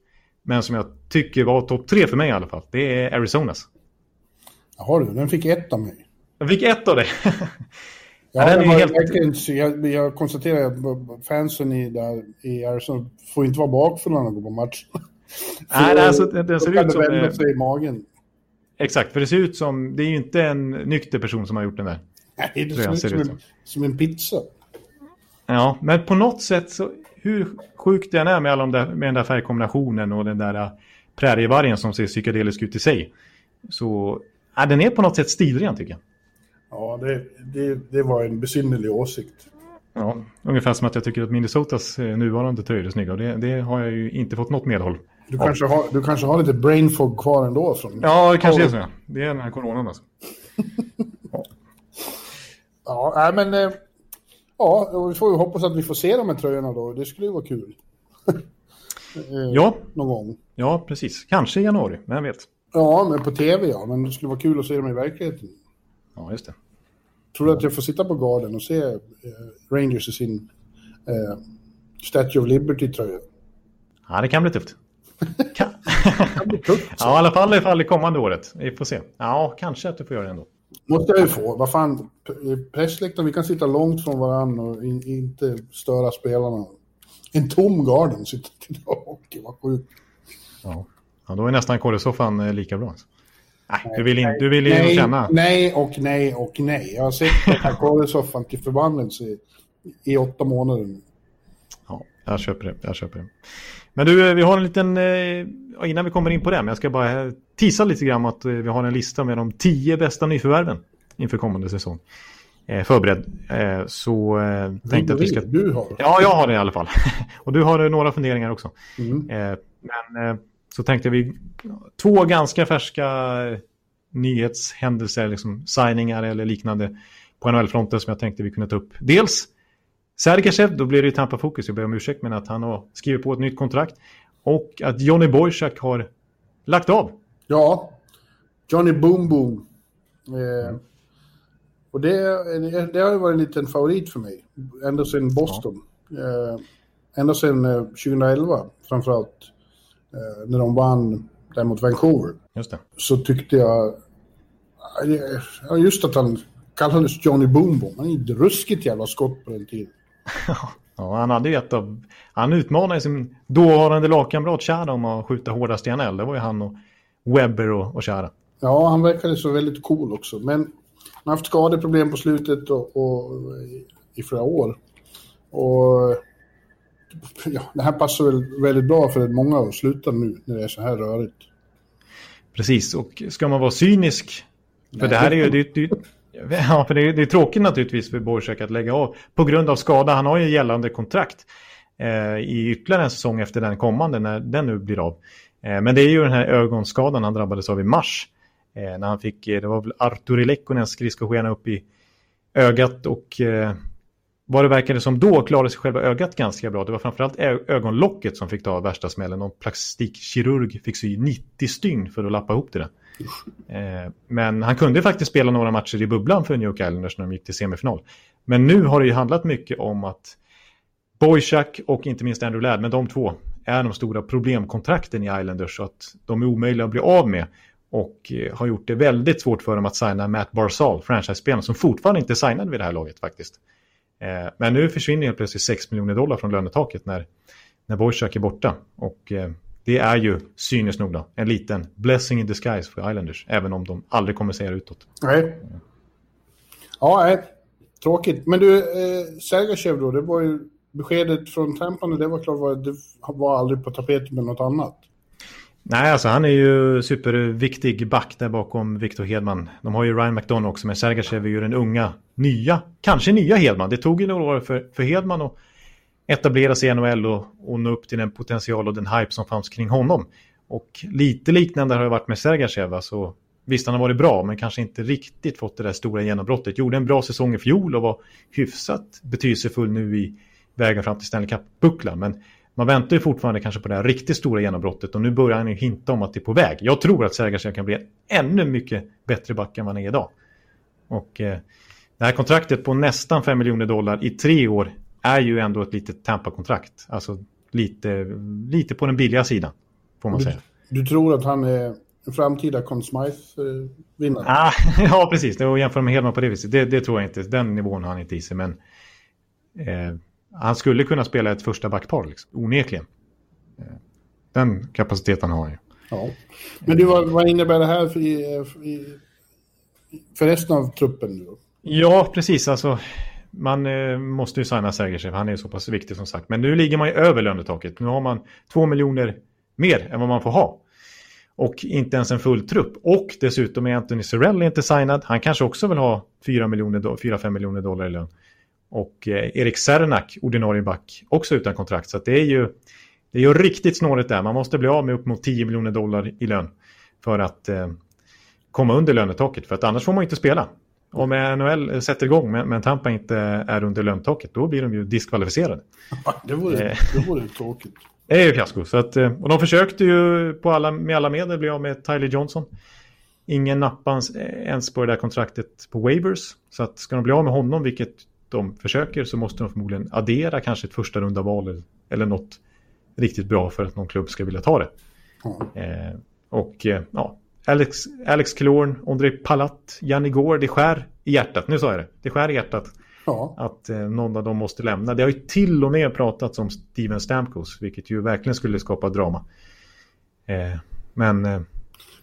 [SPEAKER 2] Men som jag tycker var topp tre för mig i alla fall. Det är Arizonas.
[SPEAKER 3] Jaha du, den fick ett av mig.
[SPEAKER 2] Den fick ett av dig?
[SPEAKER 3] Ja, den är helt... verkligen, jag, jag konstaterar att fansen i, där, i Arizona får inte vara bakfulla när de går på match.
[SPEAKER 2] Nej, det, alltså, det ser ut som...
[SPEAKER 3] Det sig i magen.
[SPEAKER 2] Exakt, för det ser ut som... Det är ju inte en nykter person som har gjort den där.
[SPEAKER 3] Nej, det ser ut som, en, som en pizza.
[SPEAKER 2] Ja, men på något sätt så... Hur sjukt den är med, alla de där, med den där färgkombinationen och den där äh, prärievargen som ser psykedelisk ut i sig. Så ja, den är på något sätt stilren tycker jag.
[SPEAKER 3] Ja, det, det, det var en besynnerlig åsikt.
[SPEAKER 2] Ja, ungefär som att jag tycker att Minnesotas eh, nuvarande tröjor är snygga. Det, det har jag ju inte fått något medhåll.
[SPEAKER 3] Du kanske, har, du kanske har lite brain fog kvar ändå? Från...
[SPEAKER 2] Ja, det kanske är så. Det är den här coronan alltså.
[SPEAKER 3] ja, ja men... Eh, ja, vi får ju hoppas att vi får se de här tröjorna då. Det skulle ju vara kul.
[SPEAKER 2] Eh, ja.
[SPEAKER 3] Någon gång.
[SPEAKER 2] Ja, precis. Kanske i januari, vem vet.
[SPEAKER 3] Ja, men på tv ja. Men det skulle vara kul att se dem i verkligheten.
[SPEAKER 2] Ja, just det.
[SPEAKER 3] Tror du att jag får sitta på garden och se eh, Rangers i sin eh, Statue of Liberty-tröja?
[SPEAKER 2] Ja, det kan bli tufft. Kan... tufft ja, i alla fall ifall det kommande året. Vi får se. Ja, kanske att du får göra det ändå.
[SPEAKER 3] Måste jag ju få. Vad fan, pressläktaren, vi kan sitta långt från varandra och in, inte störa spelarna. En tom garden sitter och hockey, vad sjukt.
[SPEAKER 2] Ja. ja, då är nästan korresoffan eh, lika bra. Nej, du vill, in, du vill ju
[SPEAKER 3] nej,
[SPEAKER 2] känna.
[SPEAKER 3] Nej och nej och nej. Jag har sett den här korresoffan till förbannelse i, i åtta månader nu.
[SPEAKER 2] Ja, jag köper det. Jag köper det. Men du, eh, vi har en liten, eh, innan vi kommer in på det, men jag ska bara tisa lite grann att vi har en lista med de tio bästa nyförvärven inför kommande säsong eh, förberedd. Eh, så eh, tänkte att vi ska...
[SPEAKER 3] Du har?
[SPEAKER 2] Ja, jag har det i alla fall. och du har några funderingar också. Mm. Eh, men eh, så tänkte vi två ganska färska nyhetshändelser, liksom signingar eller liknande på NHL-fronten som jag tänkte vi kunde ta upp. Dels Sergachev, då blir det ju Tampa Fokus, jag ber om ursäkt, men att han har skrivit på ett nytt kontrakt. Och att Johnny Boychuk har lagt av.
[SPEAKER 3] Ja, Johnny Boom Boom. Eh, och det, det har varit en liten favorit för mig, ända sedan Boston. Ja. Eh, ända sedan 2011, eh, framförallt, när de vann där mot Vancouver.
[SPEAKER 2] Just det.
[SPEAKER 3] Så tyckte jag, just att han kallades Johnny Boom Boom. Han är ett ruskigt jävla skott på den tiden.
[SPEAKER 2] ja, han hade ju ett av... Han utmanade sin dåvarande lagkamrat Chara om att skjuta hårdast i NHL. Det var ju han och Webber och, och Chara.
[SPEAKER 3] Ja, han verkade så väldigt cool också. Men han har haft skadeproblem på slutet och, och, i flera år. Och ja, det här passar väl väldigt bra för många att sluta nu när det är så här rörigt.
[SPEAKER 2] Precis, och ska man vara cynisk, för Nej. det här är ju... Det, det, ja, för det är, det är tråkigt naturligtvis för Borsak att lägga av på grund av skada. Han har ju gällande kontrakt eh, i ytterligare en säsong efter den kommande när den nu blir av. Eh, men det är ju den här ögonskadan han drabbades av i mars Eh, när han fick, det var väl Arturi Lekkonens skridskoskena upp i ögat och eh, vad det verkade som då klarade sig själva ögat ganska bra. Det var framförallt ögonlocket som fick ta värsta smällen. Någon plastikkirurg fick sy 90 stygn för att lappa ihop det där. Eh, men han kunde faktiskt spela några matcher i bubblan för New York Islanders när de gick till semifinal. Men nu har det ju handlat mycket om att Boychuk och inte minst Andrew Ladd, men de två är de stora problemkontrakten i Islanders så att de är omöjliga att bli av med. Och eh, har gjort det väldigt svårt för dem att signa Matt Barzal, franchise-spelaren, som fortfarande inte signade vid det här laget faktiskt. Eh, men nu försvinner helt plötsligt 6 miljoner dollar från lönetaket när, när Boisak är borta. Och eh, det är ju cyniskt nog då, en liten blessing in disguise för Islanders, även om de aldrig kommer säga det utåt.
[SPEAKER 3] Nej. Ja, nej. Tråkigt. Men du, eh, Sergachev då, det var ju beskedet från Tampa det var klart, var, det var aldrig på tapeten med något annat.
[SPEAKER 2] Nej, alltså han är ju superviktig back där bakom Victor Hedman. De har ju Ryan McDonough också, men Sergachev är ju den unga, nya, kanske nya Hedman. Det tog ju några år för, för Hedman att etablera sig i NHL och, och nå upp till den potential och den hype som fanns kring honom. Och lite liknande har det varit med Sergachev. Alltså, visst, han har varit bra, men kanske inte riktigt fått det där stora genombrottet. Gjorde en bra säsong i fjol och var hyfsat betydelsefull nu i vägen fram till Stanley Cup-bucklan. Men man väntar ju fortfarande kanske på det här riktigt stora genombrottet och nu börjar han ju hinta om att det är på väg. Jag tror att Sergachev kan bli ännu mycket bättre back än vad han är idag. Och eh, det här kontraktet på nästan 5 miljoner dollar i tre år är ju ändå ett litet Tampa-kontrakt. Alltså lite, lite på den billiga sidan, får man
[SPEAKER 3] du,
[SPEAKER 2] säga.
[SPEAKER 3] Du tror att han är en framtida Conn Smythe-vinnare?
[SPEAKER 2] Ah, ja, precis. Det var jämföra med Hedman på det viset. Det, det, tror jag inte. Den nivån har han inte i sig, men... Eh, han skulle kunna spela ett första backpar, liksom, onekligen. Den kapaciteten har han ju.
[SPEAKER 3] Ja. Men du, vad, vad innebär det här för, i, för resten av truppen? Nu?
[SPEAKER 2] Ja, precis. Alltså, man eh, måste ju signa Sergejev. Han är så pass viktig som sagt. Men nu ligger man ju över lönetaket. Nu har man två miljoner mer än vad man får ha. Och inte ens en full trupp. Och dessutom är Anthony Sorrell inte signad. Han kanske också vill ha 4-5 miljoner, miljoner dollar i lön. Och eh, Erik Sernak, ordinarie back, också utan kontrakt. Så det är ju det är ju riktigt snårigt där. Man måste bli av med upp mot 10 miljoner dollar i lön för att eh, komma under lönetaket. För att annars får man inte spela. Om NHL sätter igång men, men Tampa inte är under lönetaket, då blir de ju diskvalificerade.
[SPEAKER 3] det vore, eh, det vore tråkigt.
[SPEAKER 2] Det är ju fiasko. Så att, och de försökte ju på alla, med alla medel bli av med Tyler Johnson. Ingen nappans ens på det där kontraktet på waivers. Så att ska de bli av med honom, vilket de försöker så måste de förmodligen addera kanske ett första runda val eller något riktigt bra för att någon klubb ska vilja ta det. Mm. Eh, och eh, ja, Alex, Alex Killorn, André Palat, Janni Gård, det skär i hjärtat. Nu sa jag det. Det skär i hjärtat Ja. Att eh, någon av dem måste lämna. Det har ju till och med pratats om Steven Stamkos, vilket ju verkligen skulle skapa drama. Eh, men, eh,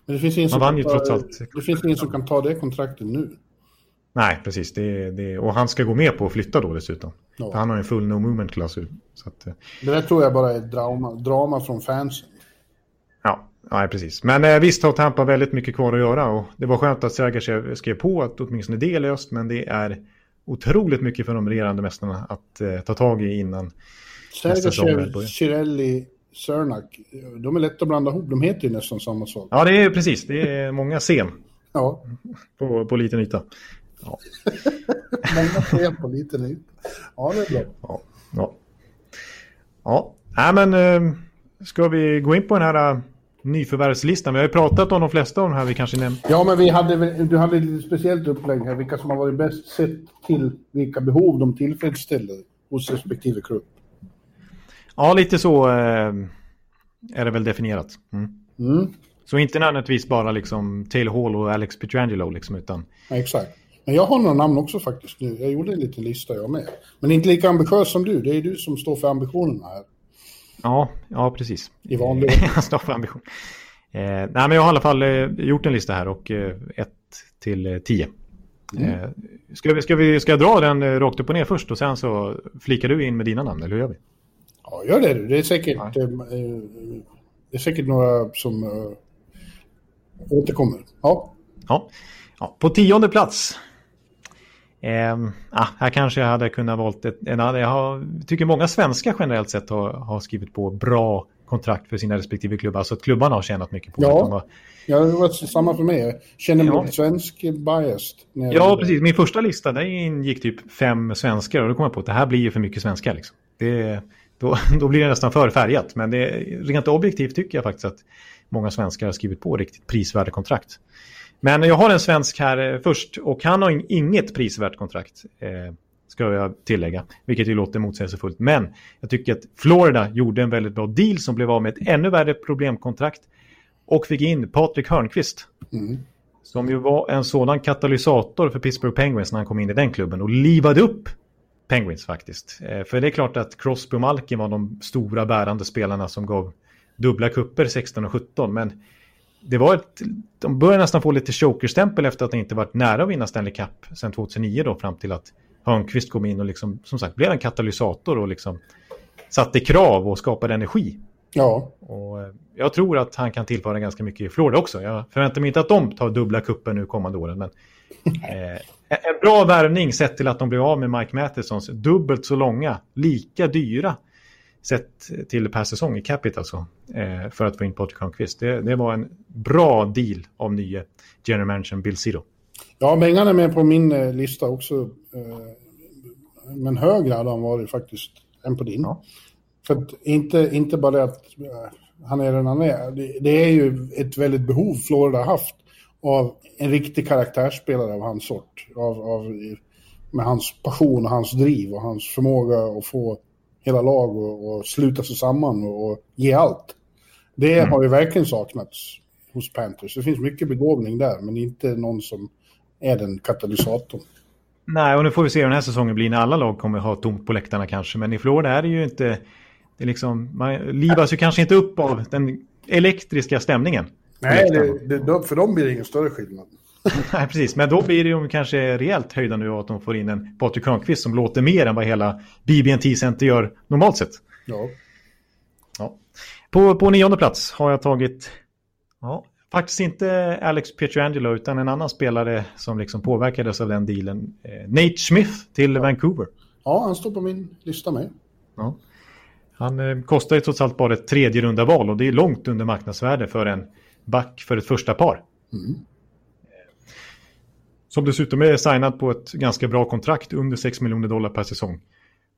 [SPEAKER 3] men det finns ingen man vann ju trots allt. Det finns ingen som kan ta det kontraktet nu.
[SPEAKER 2] Nej, precis. Det, det, och han ska gå med på att flytta då dessutom. Ja. Han har en full no movement-klausul.
[SPEAKER 3] Eh, det där tror jag bara är drama, drama från fansen.
[SPEAKER 2] Ja, nej, precis. Men eh, visst har Tampa väldigt mycket kvar att göra. Och det var skönt att Sergachev skrev på att åtminstone det är löst. Men det är otroligt mycket för de regerande mästarna att eh, ta tag i innan
[SPEAKER 3] Sergachev, Cirelli, Cernak, de är lätta att blanda ihop. De heter ju nästan samma sak.
[SPEAKER 2] Ja, det är precis. Det är många scen. ja. På, på liten yta.
[SPEAKER 3] Ja. många scen på liten yta. Ja, det är bra.
[SPEAKER 2] Ja, ja. ja. Nej, men eh, ska vi gå in på den här uh, nyförvärvslistan? Vi har ju pratat om de flesta av de här vi kanske nämnt.
[SPEAKER 3] Ja, men vi hade, du hade ett speciellt upplägg här. Vilka som har varit bäst sett till vilka behov de tillfredsställer hos respektive klubb.
[SPEAKER 2] Ja, lite så eh, är det väl definierat. Mm. Mm. Så inte nödvändigtvis bara liksom Taylor Hall och Alex Pietrangelo liksom, utan...
[SPEAKER 3] Ja, exakt. Men jag har några namn också faktiskt nu. Jag gjorde en liten lista jag med. Men inte lika ambitiös som du. Det är du som står för ambitionerna här.
[SPEAKER 2] Ja, ja precis.
[SPEAKER 3] I vanlig
[SPEAKER 2] Jag står för ambition. Eh, nej, men jag har i alla fall eh, gjort en lista här och eh, ett till 10. Eh, mm. Eh, ska, vi, ska, vi, ska jag dra den eh, rakt upp och ner först och sen så flikar du in med dina namn, eller hur gör vi?
[SPEAKER 3] Ja, gör det. Det är säkert, ja. det är säkert några som återkommer. Ja.
[SPEAKER 2] ja. Ja. På tionde plats Eh, ah, här kanske jag hade kunnat valt ett, en annan. Jag har, tycker många svenskar generellt sett har, har, skrivit på bra kontrakt för sina respektive klubbar. Så att klubbarna har tjänat mycket på
[SPEAKER 3] ja. det. Var... Ja, det var samma för mig. Jag känner mig ja. svensk biased.
[SPEAKER 2] Ja, precis. Min första lista, där ingick typ fem svenskar. Och då kom jag på att det här blir ju för mycket svenskar. Liksom. Det, då, då blir det nästan för färgat. Men det, rent objektivt tycker jag faktiskt att många svenskar har skrivit på riktigt prisvärda kontrakt. Men jag har en svensk här eh, först och han har inget prisvärt kontrakt. Eh, ska jag tillägga, vilket ju låter motsägelsefullt. Men jag tycker att Florida gjorde en väldigt bra deal som blev av med ett ännu värre problemkontrakt och fick in Patrik Hörnqvist. Mm. Som ju var en sådan katalysator för Pittsburgh Penguins när han kom in i den klubben och livade upp Penguins faktiskt. Eh, för det är klart att Crosby och Malkin var de stora bärande spelarna som gav dubbla kupper 16 och 17. Men det var ett, de började nästan få lite chokerstämpel efter att de inte varit nära att vinna Stanley Cup sedan 2009 då fram till att Hörnqvist kom in och liksom, som sagt blev en katalysator och liksom satte krav och skapade energi.
[SPEAKER 3] Ja.
[SPEAKER 2] Och eh, jag tror att han kan tillföra ganska mycket i Florida också. Jag förväntar mig inte att de tar dubbla kuppen nu kommande åren. Men, eh, en bra värvning sett till att de blev av med Mike Mathesons dubbelt så långa, lika dyra sett till per säsong i capita alltså, eh, för att få in Patrik Hörnqvist. Det, det, var en bra deal av nye general managern Bill Ciro.
[SPEAKER 3] Ja, Bengan är med på min eh, lista också. Eh, men högre hade han varit faktiskt än på din. Ja. För inte, inte bara det att han är den han är. Det, det, är ju ett väldigt behov Florida haft av en riktig karaktärsspelare av hans sort. Av, av, med hans passion och hans driv och hans förmåga att få hela lag och, och sluta sig samman och, och ge allt. Det mm. har ju verkligen saknats hos Panthers. Det finns mycket begåvning där, men inte någon som är den katalysatorn.
[SPEAKER 2] Nej, och nu får vi se hur den här säsongen blir när alla lag kommer ha tomt på läktarna kanske. Men i Florida är det ju inte... Det är liksom, man livas ju kanske inte upp av den elektriska stämningen.
[SPEAKER 3] Nej, det, det, för dem blir det ingen större skillnad.
[SPEAKER 2] Nej, precis. Men då blir det ju kanske rejält höjda nu att de får in en Patrik Hörnqvist som låter mer än vad hela BB&T Center gör normalt sett.
[SPEAKER 3] Ja.
[SPEAKER 2] ja. På, på nionde plats har jag tagit, ja, faktiskt inte Alex Pietrangelo utan en annan spelare som liksom påverkades av den dealen. Eh, Nate Smith till ja. Vancouver.
[SPEAKER 3] Ja, han står på min lista med.
[SPEAKER 2] Ja. Han eh, kostar ju trots allt bara ett tredje runda val och det är långt under marknadsvärde för en back för ett första par. Mm. Som dessutom är signad på ett ganska bra kontrakt under 6 miljoner dollar per säsong.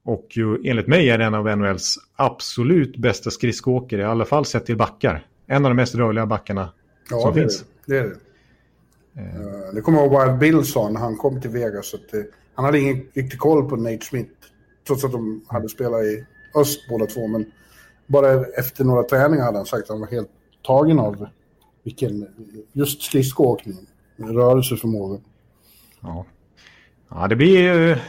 [SPEAKER 2] Och ju, enligt mig är det en av NHLs absolut bästa skridskoåkare, i alla fall sett till backar. En av de mest rörliga backarna ja, som det finns.
[SPEAKER 3] det är det. Uh, det kommer jag ihåg Wild Bill sa när han kom till Vegas. Att, uh, han hade ingen riktig koll på Nate Smith. Trots att de hade spelat i öst båda två. Men bara efter några träningar hade han sagt att han var helt tagen av vilken, just skridskoåkningen, rörelseförmågan.
[SPEAKER 2] Ja. ja, det blir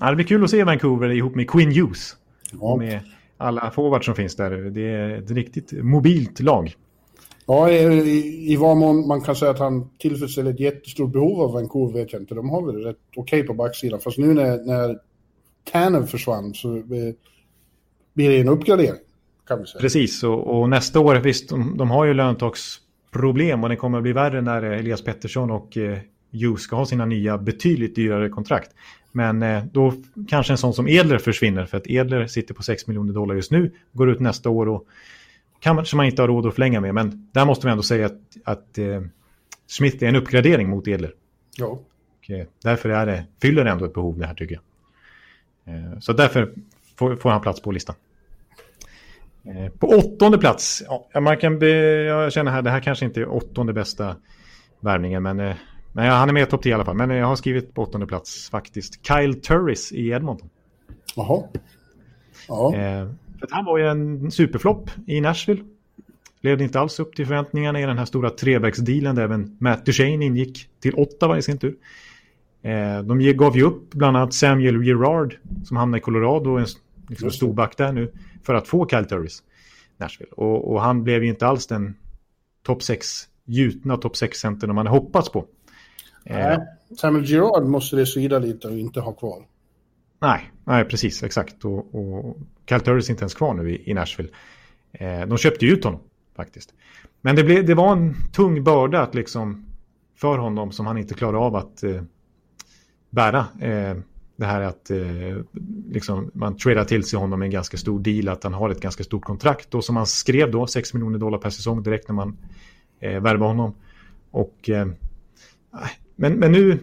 [SPEAKER 2] Ja, det blir kul att se Vancouver ihop med Quinn Hughes. Ja. Med alla forwards som finns där. Det är ett riktigt mobilt lag.
[SPEAKER 3] Ja, i, i vad mån man kan säga att han tillfredsställer ett jättestort behov av Vancouver vet jag inte. De har väl rätt okej okay på backsidan. Fast nu när, när Tanev försvann så blir det en uppgradering. Kan vi säga.
[SPEAKER 2] Precis, och, och nästa år, visst, de, de har ju löntagsproblem och det kommer att bli värre när Elias Pettersson och eh, Hughes ska ha sina nya betydligt dyrare kontrakt. Men eh, då kanske en sån som Edler försvinner för att Edler sitter på 6 miljoner dollar just nu, går ut nästa år och kanske man inte har råd att förlänga med. Men där måste man ändå säga att, att eh, Smith är en uppgradering mot Edler.
[SPEAKER 3] Ja.
[SPEAKER 2] Och, eh, därför är det, fyller det ändå ett behov det här tycker jag. Eh, så därför får, får, han plats på listan. Eh, på åttonde plats, ja, man kan be, jag känner här, det här kanske inte är åttonde bästa värvningen, men Nej, han är med i topp 10 i alla fall. Men jag har skrivit på åttonde plats faktiskt. Kyle Turris i Edmonton.
[SPEAKER 3] Jaha.
[SPEAKER 2] Ja. Eh, för han var ju en superflopp i Nashville. Levde inte alls upp till förväntningarna i den här stora trevägsdealen där även Matt Duchene ingick till Ottawa i sin tur. Eh, de gav ju upp bland annat Samuel Gerard som hamnade i Colorado, en liksom, stor back där nu, för att få Kyle Turris. Nashville. Och, och han blev ju inte alls den topp 6, gjutna topp 6-centern man hoppats på.
[SPEAKER 3] Nej, Samuel Girard måste det svida lite och inte ha kvar.
[SPEAKER 2] Nej, nej precis, exakt. Och, och Cal Turris är inte ens kvar nu i, i Nashville. Eh, de köpte ju ut honom faktiskt. Men det, blev, det var en tung börda att liksom för honom som han inte klarade av att eh, bära. Eh, det här att eh, liksom, man tradar till sig honom en ganska stor deal, att han har ett ganska stort kontrakt. Och som han skrev då, 6 miljoner dollar per säsong direkt när man eh, värvade honom. Och eh, men, men nu,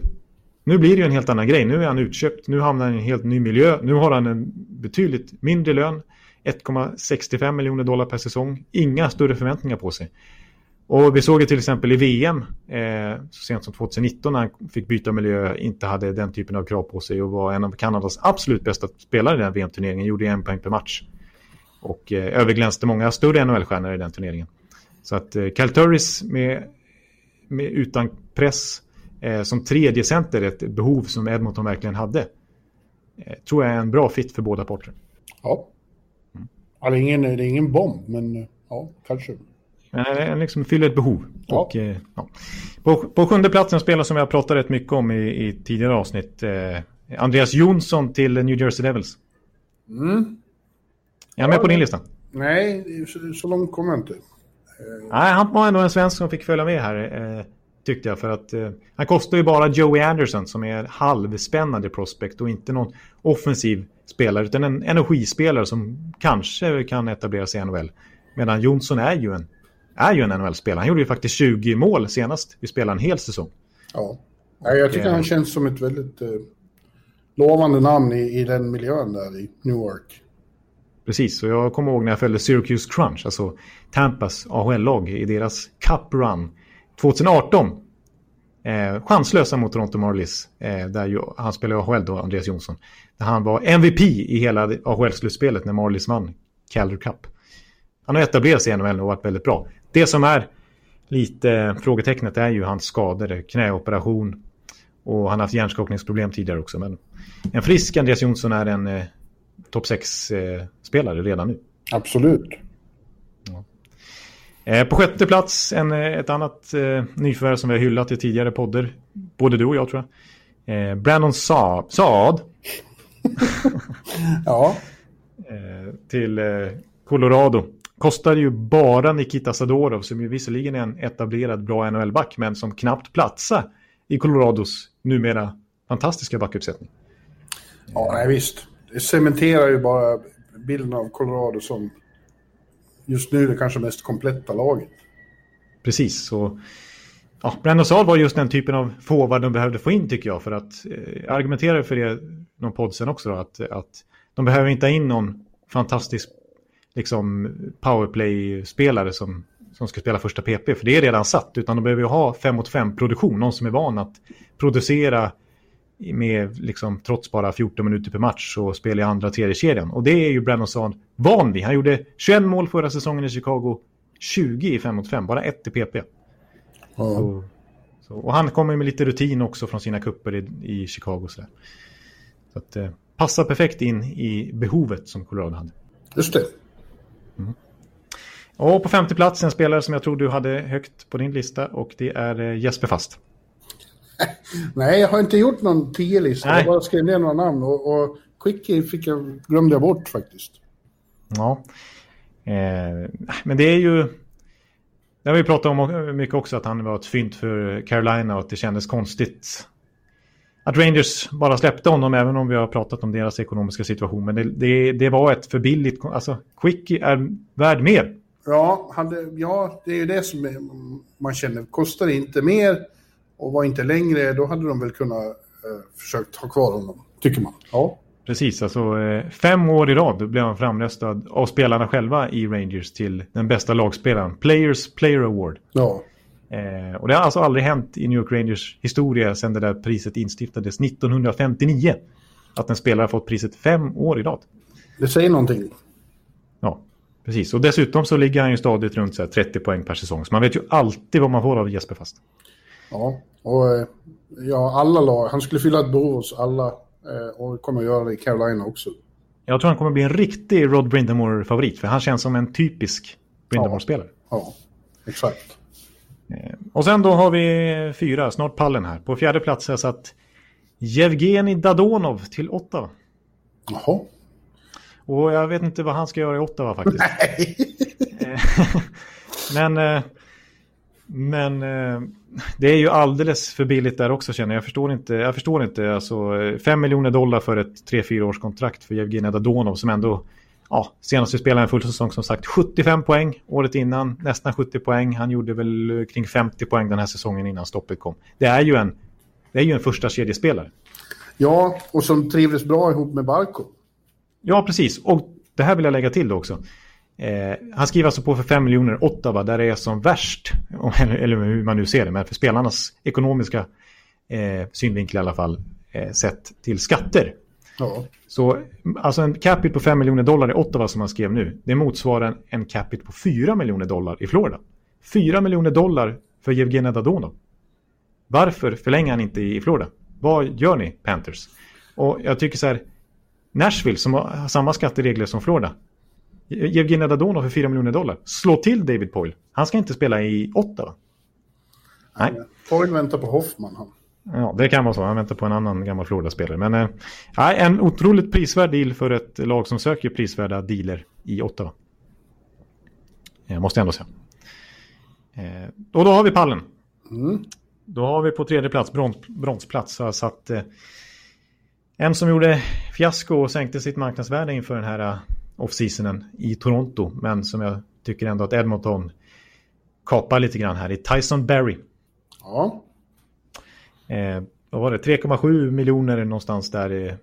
[SPEAKER 2] nu blir det ju en helt annan grej. Nu är han utköpt, nu hamnar han i en helt ny miljö. Nu har han en betydligt mindre lön. 1,65 miljoner dollar per säsong. Inga större förväntningar på sig. Och vi såg det till exempel i VM eh, så sent som 2019 när han fick byta miljö, inte hade den typen av krav på sig och var en av Kanadas absolut bästa spelare i den VM-turneringen, gjorde en poäng per match. Och eh, överglänste många större NHL-stjärnor i den turneringen. Så att eh, Cal Turris med, med, utan press eh, som tredje center ett behov som Edmonton verkligen hade. Eh, tror jag är en bra fit för båda parter.
[SPEAKER 3] Ja. Mm. ja är ingen, det är ingen bomb, men eh, ja, kanske.
[SPEAKER 2] Den liksom fyller ett behov. Ja. Och, eh, ja. på, på sjunde platsen spelar som jag pratat rätt mycket om i, i tidigare avsnitt. Eh, Andreas Jonsson till New Jersey Devils.
[SPEAKER 3] Mm.
[SPEAKER 2] Är han med på din lista?
[SPEAKER 3] Nej, så, så långt kommer jag inte.
[SPEAKER 2] Nej, han var ändå en svensk som fick följa med här. Tyckte jag för att eh, han kostar ju bara Joey Anderson som är halvspännande prospect och inte någon offensiv spelare utan en energispelare som kanske kan etablera sig i NHL. Medan Jonsson är ju en, är ju en NHL-spelare. Han gjorde ju faktiskt 20 mål senast vi spelade en hel säsong.
[SPEAKER 3] Ja, jag tycker och, han eh, känns som ett väldigt eh, lovande namn i, i den miljön där i Newark.
[SPEAKER 2] Precis, och jag kommer ihåg när jag följde Syracuse Crunch, alltså Tampas AHL-lag i deras Cup Run 2018. Eh, chanslösa mot Toronto Marlies. Eh, där ju, han spelade i AHL då, Andreas Jonsson. Där han var MVP i hela AHL-slutspelet när Marlies vann Calder Cup. Han har etablerat sig i NHL och varit väldigt bra. Det som är lite frågetecknet är ju hans skador, knäoperation och han har haft hjärnskakningsproblem tidigare också. Men en frisk Andreas Jonsson är en eh, topp 6-spelare eh, redan nu.
[SPEAKER 3] Absolut.
[SPEAKER 2] Eh, på sjätte plats, en, eh, ett annat eh, nyförvärv som vi har hyllat i tidigare podder. Både du och jag tror jag. Eh, Brandon Saad. Saad.
[SPEAKER 3] ja.
[SPEAKER 2] Eh, till eh, Colorado. Kostar ju bara Nikita Sadorov som ju visserligen är en etablerad bra NHL-back men som knappt platsar i Colorados numera fantastiska backuppsättning.
[SPEAKER 3] Ja, nej, visst. Det cementerar ju bara bilden av Colorado som just nu det kanske mest kompletta laget.
[SPEAKER 2] Precis, så ja, Brandon Saal var just den typen av forward de behövde få in tycker jag. För att eh, argumentera för det någon podd sen också då, att, att de behöver inte ha in någon fantastisk liksom, powerplay-spelare som, som ska spela första PP. För det är redan satt, utan de behöver ju ha 5 mot 5 produktion. Någon som är van att producera med liksom, trots bara 14 minuter per match och spela i andra tredje kedjan. Och det är ju Brandon Saad van vid. Han gjorde 21 mål förra säsongen i Chicago, 20 i 5 mot 5, bara ett i PP. Ja. Så, så, och han kommer med lite rutin också från sina kupper i, i Chicago. Så, Så att, eh, passar perfekt in i behovet som Colorado hade.
[SPEAKER 3] Just det.
[SPEAKER 2] Och på femte plats en spelare som jag tror du hade högt på din lista och det är eh, Jesper Fast.
[SPEAKER 3] Nej, jag har inte gjort någon tio-lista. Jag bara skrev ner några namn. Och, och Quickie fick jag, glömde jag bort faktiskt.
[SPEAKER 2] Ja. Eh, men det är ju... Det har vi pratat om mycket också, att han var ett fynd för Carolina och att det kändes konstigt att Rangers bara släppte honom, även om vi har pratat om deras ekonomiska situation. Men det, det, det var ett för billigt... Alltså, Quickie är värd mer.
[SPEAKER 3] Ja, hade, ja, det är ju det som man känner. Kostar det inte mer och var inte längre, då hade de väl kunnat eh, försökt ha kvar honom, tycker man. Ja.
[SPEAKER 2] Precis, alltså eh, fem år i rad blev han framröstad av spelarna själva i Rangers till den bästa lagspelaren. Players Player Award.
[SPEAKER 3] Ja,
[SPEAKER 2] Eh, och det har alltså aldrig hänt i New York Rangers historia sedan det där priset instiftades 1959. Att en spelare har fått priset fem år i rad.
[SPEAKER 3] det säger någonting.
[SPEAKER 2] Ja, precis. Och dessutom så ligger han ju stadigt runt så här 30 poäng per säsong. Så man vet ju alltid vad man får av Jesper Fast.
[SPEAKER 3] Ja, och eh, ja, alla lag. Han skulle fylla ett behov hos alla eh, och kommer att göra det i Carolina också.
[SPEAKER 2] Jag tror han kommer bli en riktig Rod Brindamore-favorit. För han känns som en typisk Brindamore-spelare.
[SPEAKER 3] Ja, exakt.
[SPEAKER 2] Eh, Och sen då har vi fyra, snart pallen här. På fjärde plats har jag satt Yevgeni Dadonov till Ottawa.
[SPEAKER 3] Jaha.
[SPEAKER 2] Och jag vet inte vad han ska göra i Ottawa faktiskt.
[SPEAKER 3] Nej.
[SPEAKER 2] Men, men det är ju alldeles för billigt där också känner jag. Jag förstår inte, jag förstår inte alltså 5 miljoner dollar för ett 3-4 års kontrakt för Yevgenij Dadonov som ändå ja, senast vi spelade en full säsong som sagt 75 poäng året innan, nästan 70 poäng. Han gjorde väl kring 50 poäng den här säsongen innan stoppet kom. Det är ju en, det är ju en första kedjespelare.
[SPEAKER 3] Ja, och som trivdes bra ihop med Barco.
[SPEAKER 2] Ja, precis. Och det här vill jag lägga till också. Eh, han skriver alltså på för 5 miljoner Ottawa där det är som värst, eller, hur man nu ser det, men för spelarnas ekonomiska eh, synvinkel i alla fall, eh, sett till skatter.
[SPEAKER 3] Ja,
[SPEAKER 2] Så alltså en capita på 5 miljoner dollar i Ottawa som han skrev nu, det motsvarar en, capita på 4 miljoner dollar i Florida. 4 miljoner dollar för Yevgenij Dadonov. Varför förlänger han inte i Florida? Vad gör ni, Panthers? Och jag tycker så här, Nashville som har samma skatteregler som Florida. Yevgenij Dadonov för 4 miljoner dollar. Slå till David Poyle. Han ska inte spela i Ottawa. Nej.
[SPEAKER 3] Poyle väntar på Hoffman han.
[SPEAKER 2] Ja, det kan vara så. Han väntar på en annan gammal Florida-spelare. Men eh, en otroligt prisvärd deal för ett lag som söker prisvärda dealer i Ottawa. Eh, måste jag ändå säga. Eh, och då har vi pallen.
[SPEAKER 3] Mm.
[SPEAKER 2] Då har vi på tredje plats, brons, bronsplats, jag satt eh, en som gjorde fiasko och sänkte sitt marknadsvärde inför den här eh, off-seasonen i Toronto. Men som jag tycker ändå att Edmonton kapar lite grann här i Tyson Berry.
[SPEAKER 3] Ja,
[SPEAKER 2] Eh, vad var det? 3,7 miljoner någonstans där eh,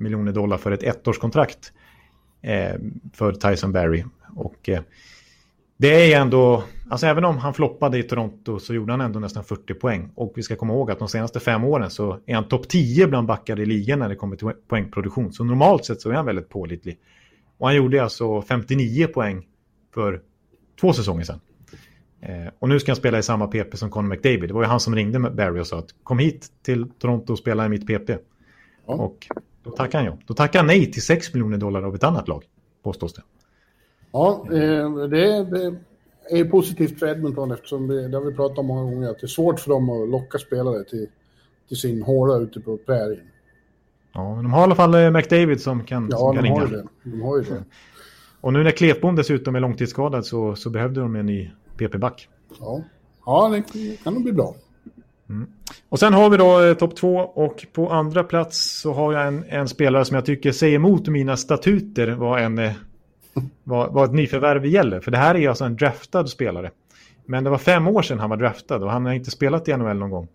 [SPEAKER 2] miljoner dollar för ett ettårskontrakt eh, för Tyson Berry. Och eh, det är ändå, alltså även om han floppade i Toronto så gjorde han ändå nästan 40 poäng. Och vi ska komma ihåg att de senaste fem åren så är han topp 10 bland backar i ligan när det kommer till poängproduktion. Så normalt sett så är han väldigt pålitlig. Och han gjorde alltså 59 poäng för två säsonger sedan. Eh, och nu ska han spela i samma PP som Conor McDavid. Det var ju han som ringde med Barry och sa att kom hit till Toronto och spela i mitt PP.
[SPEAKER 3] Ja.
[SPEAKER 2] Och då tackar han ja. Då tackar han nej till 6 miljoner dollar av ett annat lag, påstås det.
[SPEAKER 3] ja eh, det, det är positivt för Edmonton eftersom det, det har vi pratat om många gånger att det är svårt för dem att locka spelare till, till sin håla ute på prärien.
[SPEAKER 2] Ja, men de har i alla fall eh, McDavid som kan,
[SPEAKER 3] Ja,
[SPEAKER 2] som kan
[SPEAKER 3] de har
[SPEAKER 2] ringa.
[SPEAKER 3] det. De har ju det.
[SPEAKER 2] Och nu när Klefbom dessutom är långtidsskadad så, så behövde de en ny PP-back.
[SPEAKER 3] Ja, ja det kan nog bli bra.
[SPEAKER 2] Och sen har vi då eh, topp två och på andra plats så har jag en, en spelare som jag tycker säger emot mina statuter vad, en, eh, vad, vad ett nyförvärv gäller. För det här är alltså en draftad spelare. Men det var fem år sedan han var draftad och han har inte spelat i NHL någon gång.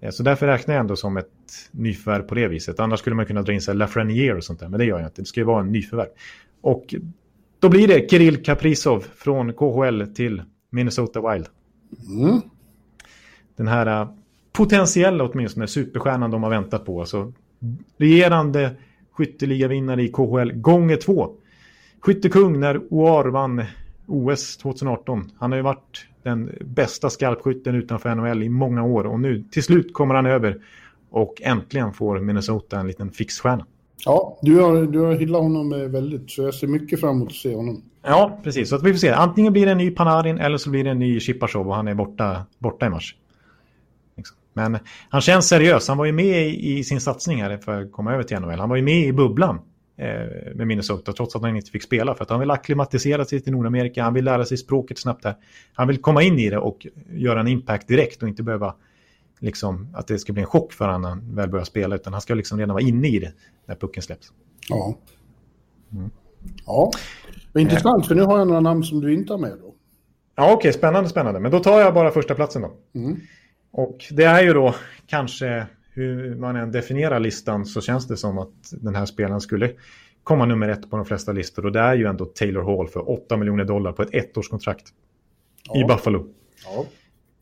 [SPEAKER 2] Eh, Så därför räknar jag ändå som ett nyförvärv på det viset. Annars skulle man kunna dra in sig Lafreniere och sånt där, men det gör jag inte. Det ska ju vara en nyförvärv. Och då blir det Kirill Kaprizov från KHL till Minnesota Wild.
[SPEAKER 3] Mm.
[SPEAKER 2] Den här äh, potentiella åtminstone superstjärnan de har väntat på. Alltså, regerande skytteligavinnare i KHL gånger två. Skyttekung när OAR vann OS 2018. Han har ju varit den bästa skarpskytten utanför NHL i många år och nu till slut kommer han över och äntligen får Minnesota en liten fixstjärna.
[SPEAKER 3] Ja, du har, du har hyllat honom eh, väldigt, så jag ser mycket fram emot att se honom.
[SPEAKER 2] Ja, precis. Så att vi får se. Antingen blir det en ny Panarin eller så blir det en ny Chipachov och han är borta, borta i mars. Liksom. Men han känns seriös. Han var ju med i, i sin satsning här för att komma över till NHL. Han var ju med i bubblan med Minnesota trots att han inte fick spela. För att han vill acklimatisera sig till Nordamerika. Han vill lära sig språket snabbt här. Han vill komma in i det och göra en impact direkt och inte behöva liksom, att det ska bli en chock för honom när han väl börjar spela. Utan han ska liksom redan vara inne i det när pucken släpps.
[SPEAKER 3] Ja. Mm. Ja, intressant för nu har jag några namn som du inte har med då.
[SPEAKER 2] Ja, okej, okay, spännande, spännande. Men då tar jag bara första platsen då. Mm. Och det är ju då kanske hur man än definierar listan så känns det som att den här spelaren skulle komma nummer ett på de flesta listor. Och det är ju ändå Taylor Hall för 8 miljoner dollar på ett ettårskontrakt ja. i Buffalo. Ja.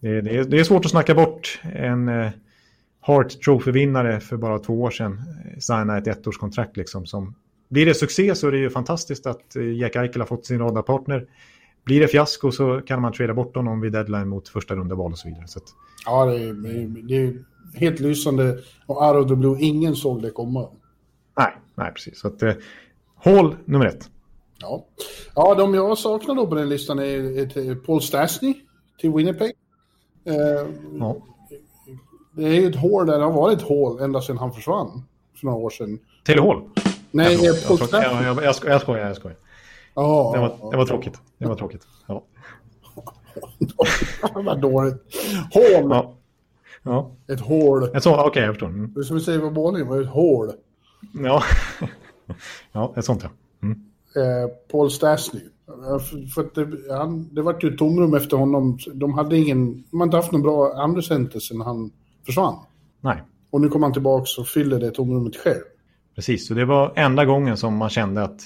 [SPEAKER 2] Det, det, är, det, är, svårt att snacka bort en eh, Hart Trophy-vinnare för bara två år sedan eh, signa ett ettårskontrakt. Liksom, som, blir det succé så är det ju fantastiskt att eh, Jack Eichel har fått sin radarpartner. Blir det fiasko så kan man trada bort honom vid deadline mot första rundeval och så vidare. Så att...
[SPEAKER 3] Ja, det är, det är helt lysande och out of the blue. Ingen såg det komma.
[SPEAKER 2] Nej, nej precis. Så att, eh, Hall nummer ett.
[SPEAKER 3] Ja. ja, de jag saknar då på den listan är, är Paul Stastny till Winnipeg. Eh, ja. Det är ju ett hål där det har varit ett hål ända sedan han försvann för några år sedan.
[SPEAKER 2] Taylor Hall?
[SPEAKER 3] Nej,
[SPEAKER 2] jag,
[SPEAKER 3] Paul
[SPEAKER 2] jag, jag, jag, jag, skojar, jag skojar. Jag skojar. Oh, det, var, det var tråkigt. Det var tråkigt. Ja.
[SPEAKER 3] Vad dåligt. Hål!
[SPEAKER 2] Ja. Ja.
[SPEAKER 3] Ett hål.
[SPEAKER 2] Okej, okay, jag förstår. Mm.
[SPEAKER 3] Som vi säger på Borlänge, var ett hål.
[SPEAKER 2] Ja, ja ett sånt ja. Mm.
[SPEAKER 3] Eh, Paul Stastny. För, för det, han, det var ju ett tomrum efter honom. De hade ingen, hade inte haft någon bra andra center sen han försvann.
[SPEAKER 2] Nej.
[SPEAKER 3] Och nu kom han tillbaka och fyller det tomrummet själv.
[SPEAKER 2] Precis, och det var enda gången som man kände att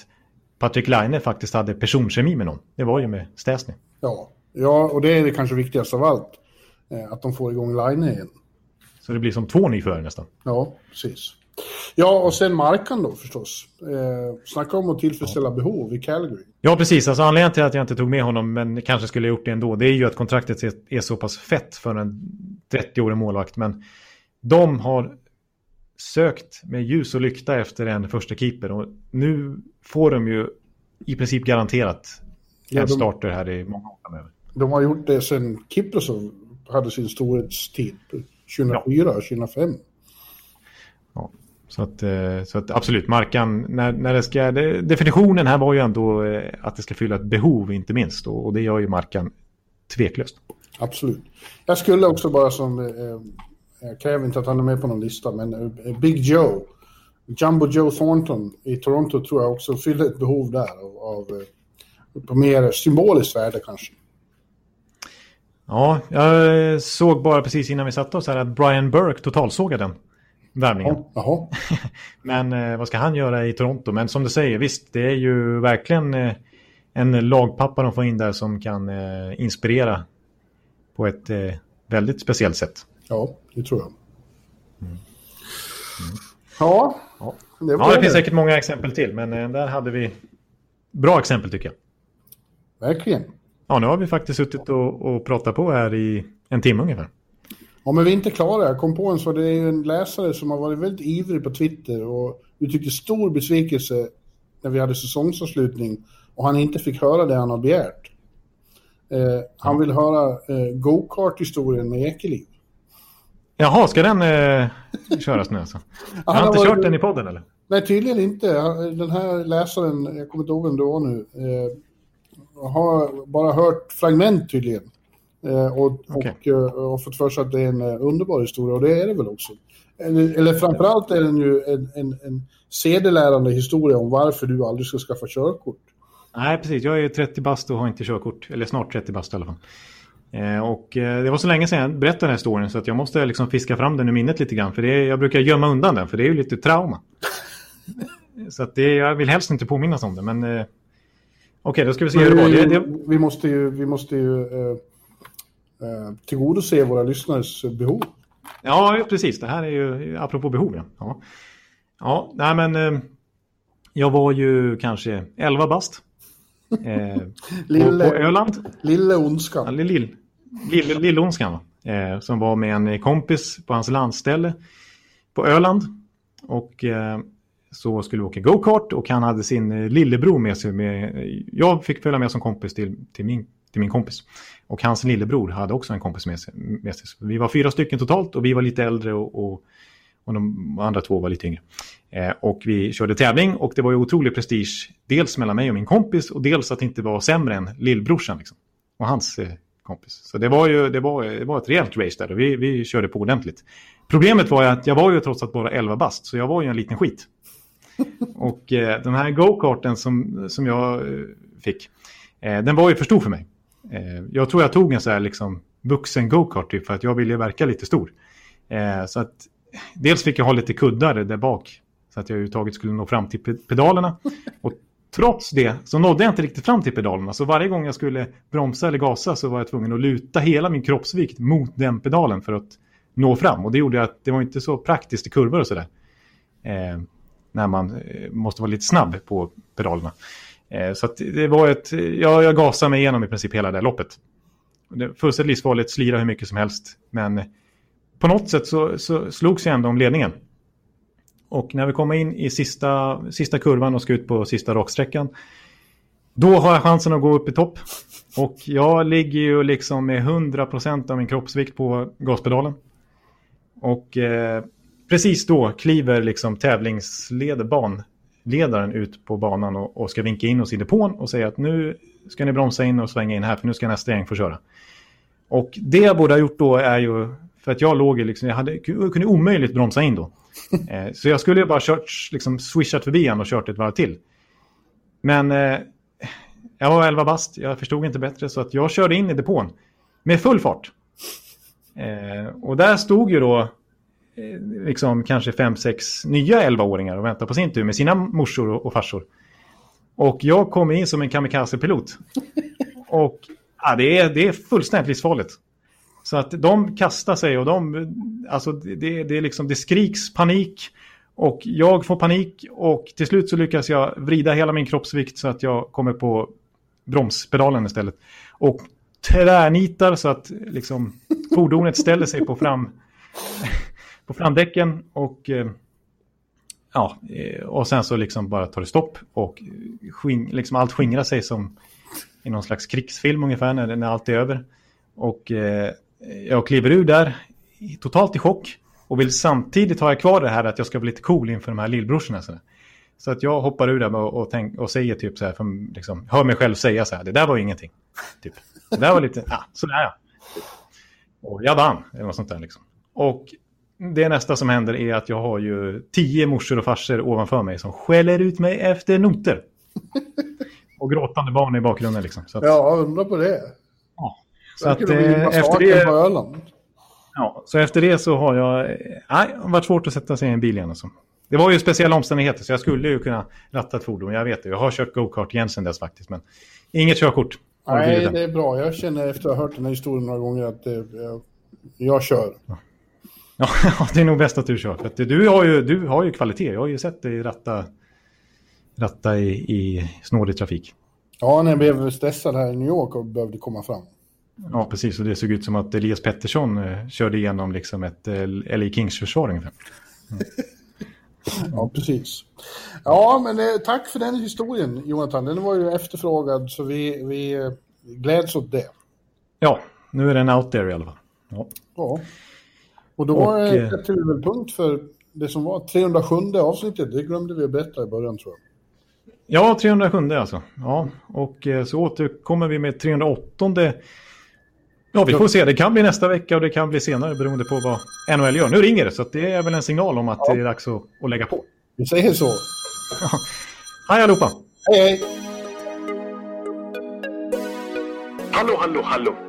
[SPEAKER 2] Patrik Laine faktiskt hade personkemi med någon. Det var ju med Stasny.
[SPEAKER 3] Ja. ja, och det är det kanske viktigaste av allt. Eh, att de får igång Laine igen.
[SPEAKER 2] Så det blir som två nyförare nästan.
[SPEAKER 3] Ja, precis. Ja, och sen Markan då förstås. Eh, snacka om att tillfredsställa ja. behov i Calgary.
[SPEAKER 2] Ja, precis. Alltså, anledningen till att jag inte tog med honom, men kanske skulle ha gjort det ändå, det är ju att kontraktet är så pass fett för en 30-årig målvakt. Men de har sökt med ljus och lykta efter en första keeper och nu får de ju i princip garanterat en de, starter här i många år framöver.
[SPEAKER 3] De har gjort det sedan Kiprosov hade sin storhetstid, 2004, ja. 2005.
[SPEAKER 2] Ja, så att, eh, så att absolut, Markan, när, när det ska, det, definitionen här var ju ändå eh, att det ska fylla ett behov inte minst och, och det gör ju Markan tveklöst.
[SPEAKER 3] Absolut. Jag skulle också bara som eh, jag kräver inte att han är med på någon lista, men eh, Big Joe, Jumbo Joe Thornton i Toronto tror jag också fyller ett behov där av, av eh, på mer symboliskt värde kanske.
[SPEAKER 2] Ja, jag såg bara precis innan vi satte oss här att Brian Burke totalsågade den värvningen.
[SPEAKER 3] Jaha.
[SPEAKER 2] Men eh, vad ska han göra i Toronto? Men som du säger, visst, det är ju verkligen en lagpappa de får in där som kan inspirera på ett väldigt speciellt sätt.
[SPEAKER 3] Ja, det tror jag. Mm. Mm. Ja,
[SPEAKER 2] ja. Det, ja, det finns säkert många exempel till, men eh, där hade vi bra exempel tycker jag.
[SPEAKER 3] Verkligen.
[SPEAKER 2] Ja, nu har vi faktiskt suttit och, och pratat på här i en timme ungefär.
[SPEAKER 3] Ja, men vi är inte klara. Jag kom på en så det är en läsare som har varit väldigt ivrig på Twitter och uttryckte stor besvikelse när vi hade säsongsavslutning och han inte fick höra det han har begärt. Eh, han vill höra eh, go-kart-historien med Ekeliv.
[SPEAKER 2] Jaha, ska den eh, köras nu alltså? Jag har inte kört den i podden eller?
[SPEAKER 3] Nej, tydligen inte. Den här läsaren, jag kommer inte ihåg vem det var nu, eh, har bara hört fragment tydligen. Eh, och, okay. och, eh, och fått för sig att det är en eh, underbar historia, och det är det väl också. Eller, eller framförallt är den ju en, en, en sedelärande historia om varför du aldrig ska skaffa körkort.
[SPEAKER 2] Nej, precis. Jag är 30 bast och har inte körkort. Eller snart 30 bast i alla fall. Eh, och eh, det var så länge sedan jag berättade den här storyn så att jag måste liksom fiska fram den i minnet lite grann. För det är, jag brukar gömma undan den för det är ju lite trauma. så att det, jag vill helst inte påminnas om det. Men eh, okej, då ska vi se hur det var. Det, det...
[SPEAKER 3] Vi måste ju, vi måste ju eh, eh, tillgodose våra lyssnares behov.
[SPEAKER 2] Ja, precis. Det här är ju apropå behov. Ja, ja. ja nej men eh, jag var ju kanske 11 bast.
[SPEAKER 3] Eh, lille,
[SPEAKER 2] på, på Öland.
[SPEAKER 3] Lille Ondskan.
[SPEAKER 2] Ja, lill, lill, lill Ondskan, eh, som var med en kompis på hans landställe på Öland. Och så skulle vi åka go-kart och han hade sin eh, lillebror med sig. Med, eh, jag fick följa med som kompis till, till, min, till min kompis. Och hans lillebror hade också en kompis med sig. Med sig. vi var fyra stycken totalt och vi var lite äldre och, och, och de andra två var lite yngre. Eh, och vi körde tävling och det var ju otrolig prestige. Dels mellan mig och min kompis och dels att det inte var sämre än lillbrorsan. Liksom, och hans eh, kompis. Så det var ju det var, det var ett rejält race där och vi, vi körde på ordentligt. Problemet var ju att jag var ju trots allt bara 11 bast så jag var ju en liten skit. Och eh, den här go-karten som, som jag eh, fick, eh, den var ju för stor för mig. Eh, jag tror jag tog en så här liksom vuxen go-kart typ för att jag ville verka lite stor. Eh, så att dels fick jag ha lite kuddar där bak så att jag överhuvudtaget skulle nå fram till pedalerna. Och trots det så nådde jag inte riktigt fram till pedalerna. Så varje gång jag skulle bromsa eller gasa så var jag tvungen att luta hela min kroppsvikt mot den pedalen för att nå fram. Och det gjorde att det var inte så praktiskt i kurvor och sådär. Eh, när man eh, måste vara lite snabb på pedalerna. Eh, så det var ett, ja, jag gasade mig igenom i princip hela det loppet. Det fullständigt livsfarligt, slira hur mycket som helst. Men på något sätt så, så slogs jag ändå om ledningen. Och när vi kommer in i sista, sista kurvan och ska ut på sista raksträckan. Då har jag chansen att gå upp i topp. Och jag ligger ju liksom med 100% av min kroppsvikt på gaspedalen. Och eh, precis då kliver liksom tävlingsledaren ut på banan och, och, ska vinka in oss i depån och säga att nu ska ni bromsa in och svänga in här för nu ska nästa gäng få köra. Och det jag borde ha gjort då är ju, för att jag låg liksom, jag hade, kunde omöjligt bromsa in då. Eh, så jag skulle ju bara kört, liksom swishat förbi han och kört ett varv till. Men eh, jag var 11 bast, jag förstod inte bättre så att jag körde in i depån med full fart. Eh, och där stod ju då liksom kanske fem, sex nya 11-åringar och väntade på sin tur med sina morsor och, och farsor. Och jag kom in som en kamikaze-pilot. Och ja, det, är, det är fullständigt livsfarligt. Så att de kastar sig och de, alltså det, det, är liksom, det skriks panik. Och jag får panik och till slut så lyckas jag vrida hela min kroppsvikt så att jag kommer på bromspedalen istället. Och tvärnitar så att liksom, fordonet ställer sig på, fram, på framdäcken och, eh, ja, eh, och sen så liksom bara tar det stopp och sking, liksom allt skingrar sig som i någon slags krigsfilm ungefär när, när allt är över. Och eh, jag kliver ur där totalt i chock och vill samtidigt ha kvar det här att jag ska bli lite cool inför de här lillbrorsorna. Så, så att jag hoppar ur där och, och, tänk, och säger typ så här, för, liksom, hör mig själv säga så här, det där var ingenting. Typ. Det där var lite, ja, sådär ja. Och jag vann, eller något sånt där liksom. Och det nästa som händer är att jag har ju tio morsor och farsor ovanför mig som skäller ut mig efter noter. Och gråtande barn i bakgrunden liksom.
[SPEAKER 3] Så att, ja, undra på det.
[SPEAKER 2] Ja. Så att eh, efter det... På Öland. Ja, så efter det så har jag... Nej, det har varit svårt att sätta sig i en bil igen. Alltså. Det var ju speciella omständigheter så jag skulle ju kunna ratta ett fordon. Jag vet det, jag har kört go-kart igen sedan dess faktiskt. Men inget körkort.
[SPEAKER 3] Nej, det är bra. Jag känner efter att ha hört den här historien några gånger att det, jag, jag kör.
[SPEAKER 2] Ja. ja, det är nog bäst att du kör. För du, har ju, du har ju kvalitet. Jag har ju sett dig ratta, ratta i, i snårig trafik.
[SPEAKER 3] Ja, när jag blev stressad här i New York och behövde komma fram.
[SPEAKER 2] Ja, precis. Och det såg ut som att Elias Pettersson eh, körde igenom liksom ett eh, LA Kings-försvar ungefär. Mm.
[SPEAKER 3] ja, precis. Ja, men eh, tack för den historien, Jonathan. Den var ju efterfrågad, så vi, vi eh, gläds åt det.
[SPEAKER 2] Ja, nu är den out there i alla fall.
[SPEAKER 3] Ja. ja. Och då och, sätter vi väl punkt för det som var 307 avsnittet. Det glömde vi att berätta i början, tror jag.
[SPEAKER 2] Ja, 307 alltså. Ja, och eh, så återkommer vi med 308 Ja, vi får se. Det kan bli nästa vecka och det kan bli senare beroende på vad NHL gör. Nu ringer det, så det är väl en signal om att ja. det är dags att, att lägga på.
[SPEAKER 3] Vi säger så.
[SPEAKER 2] hej allihopa!
[SPEAKER 3] Hej, hej!
[SPEAKER 4] Hallå, hallå, hallå!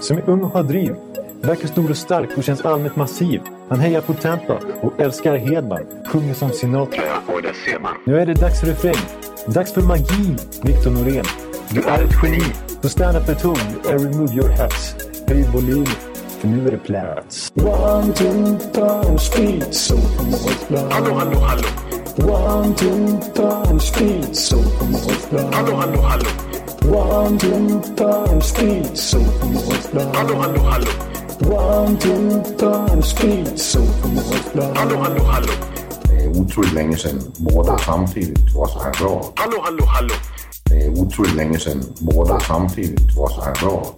[SPEAKER 5] som är ung och har driv. Verkar stor och stark och känns allmänt massiv. Han hejar på Tampa och älskar Hedman. Sjunger som Sinatra.
[SPEAKER 4] Ja, och det ser man.
[SPEAKER 5] Nu är det dags för refräng. Dags för magi, Victor Norén. Du är ett geni. Så stand up at home and remove your hats. Höj volym, för nu är det plats. One, two, three, speed, so come on,
[SPEAKER 4] Hallå, hallå, hallå.
[SPEAKER 5] One, two, three, speed, so come on,
[SPEAKER 4] Hallå, hallå, hallå.
[SPEAKER 5] One, two, three, speed, so come on,
[SPEAKER 4] Hallå, hallå, hallå.
[SPEAKER 5] One, two, three, speed, so come on,
[SPEAKER 4] Hallå, hallå, hallå.
[SPEAKER 6] Det är otroligt länge sedan båda samtidigt var så här bra.
[SPEAKER 4] Hallå, hallå, hallå.
[SPEAKER 6] Det är otroligt länge sedan båda samtidigt var så här bra.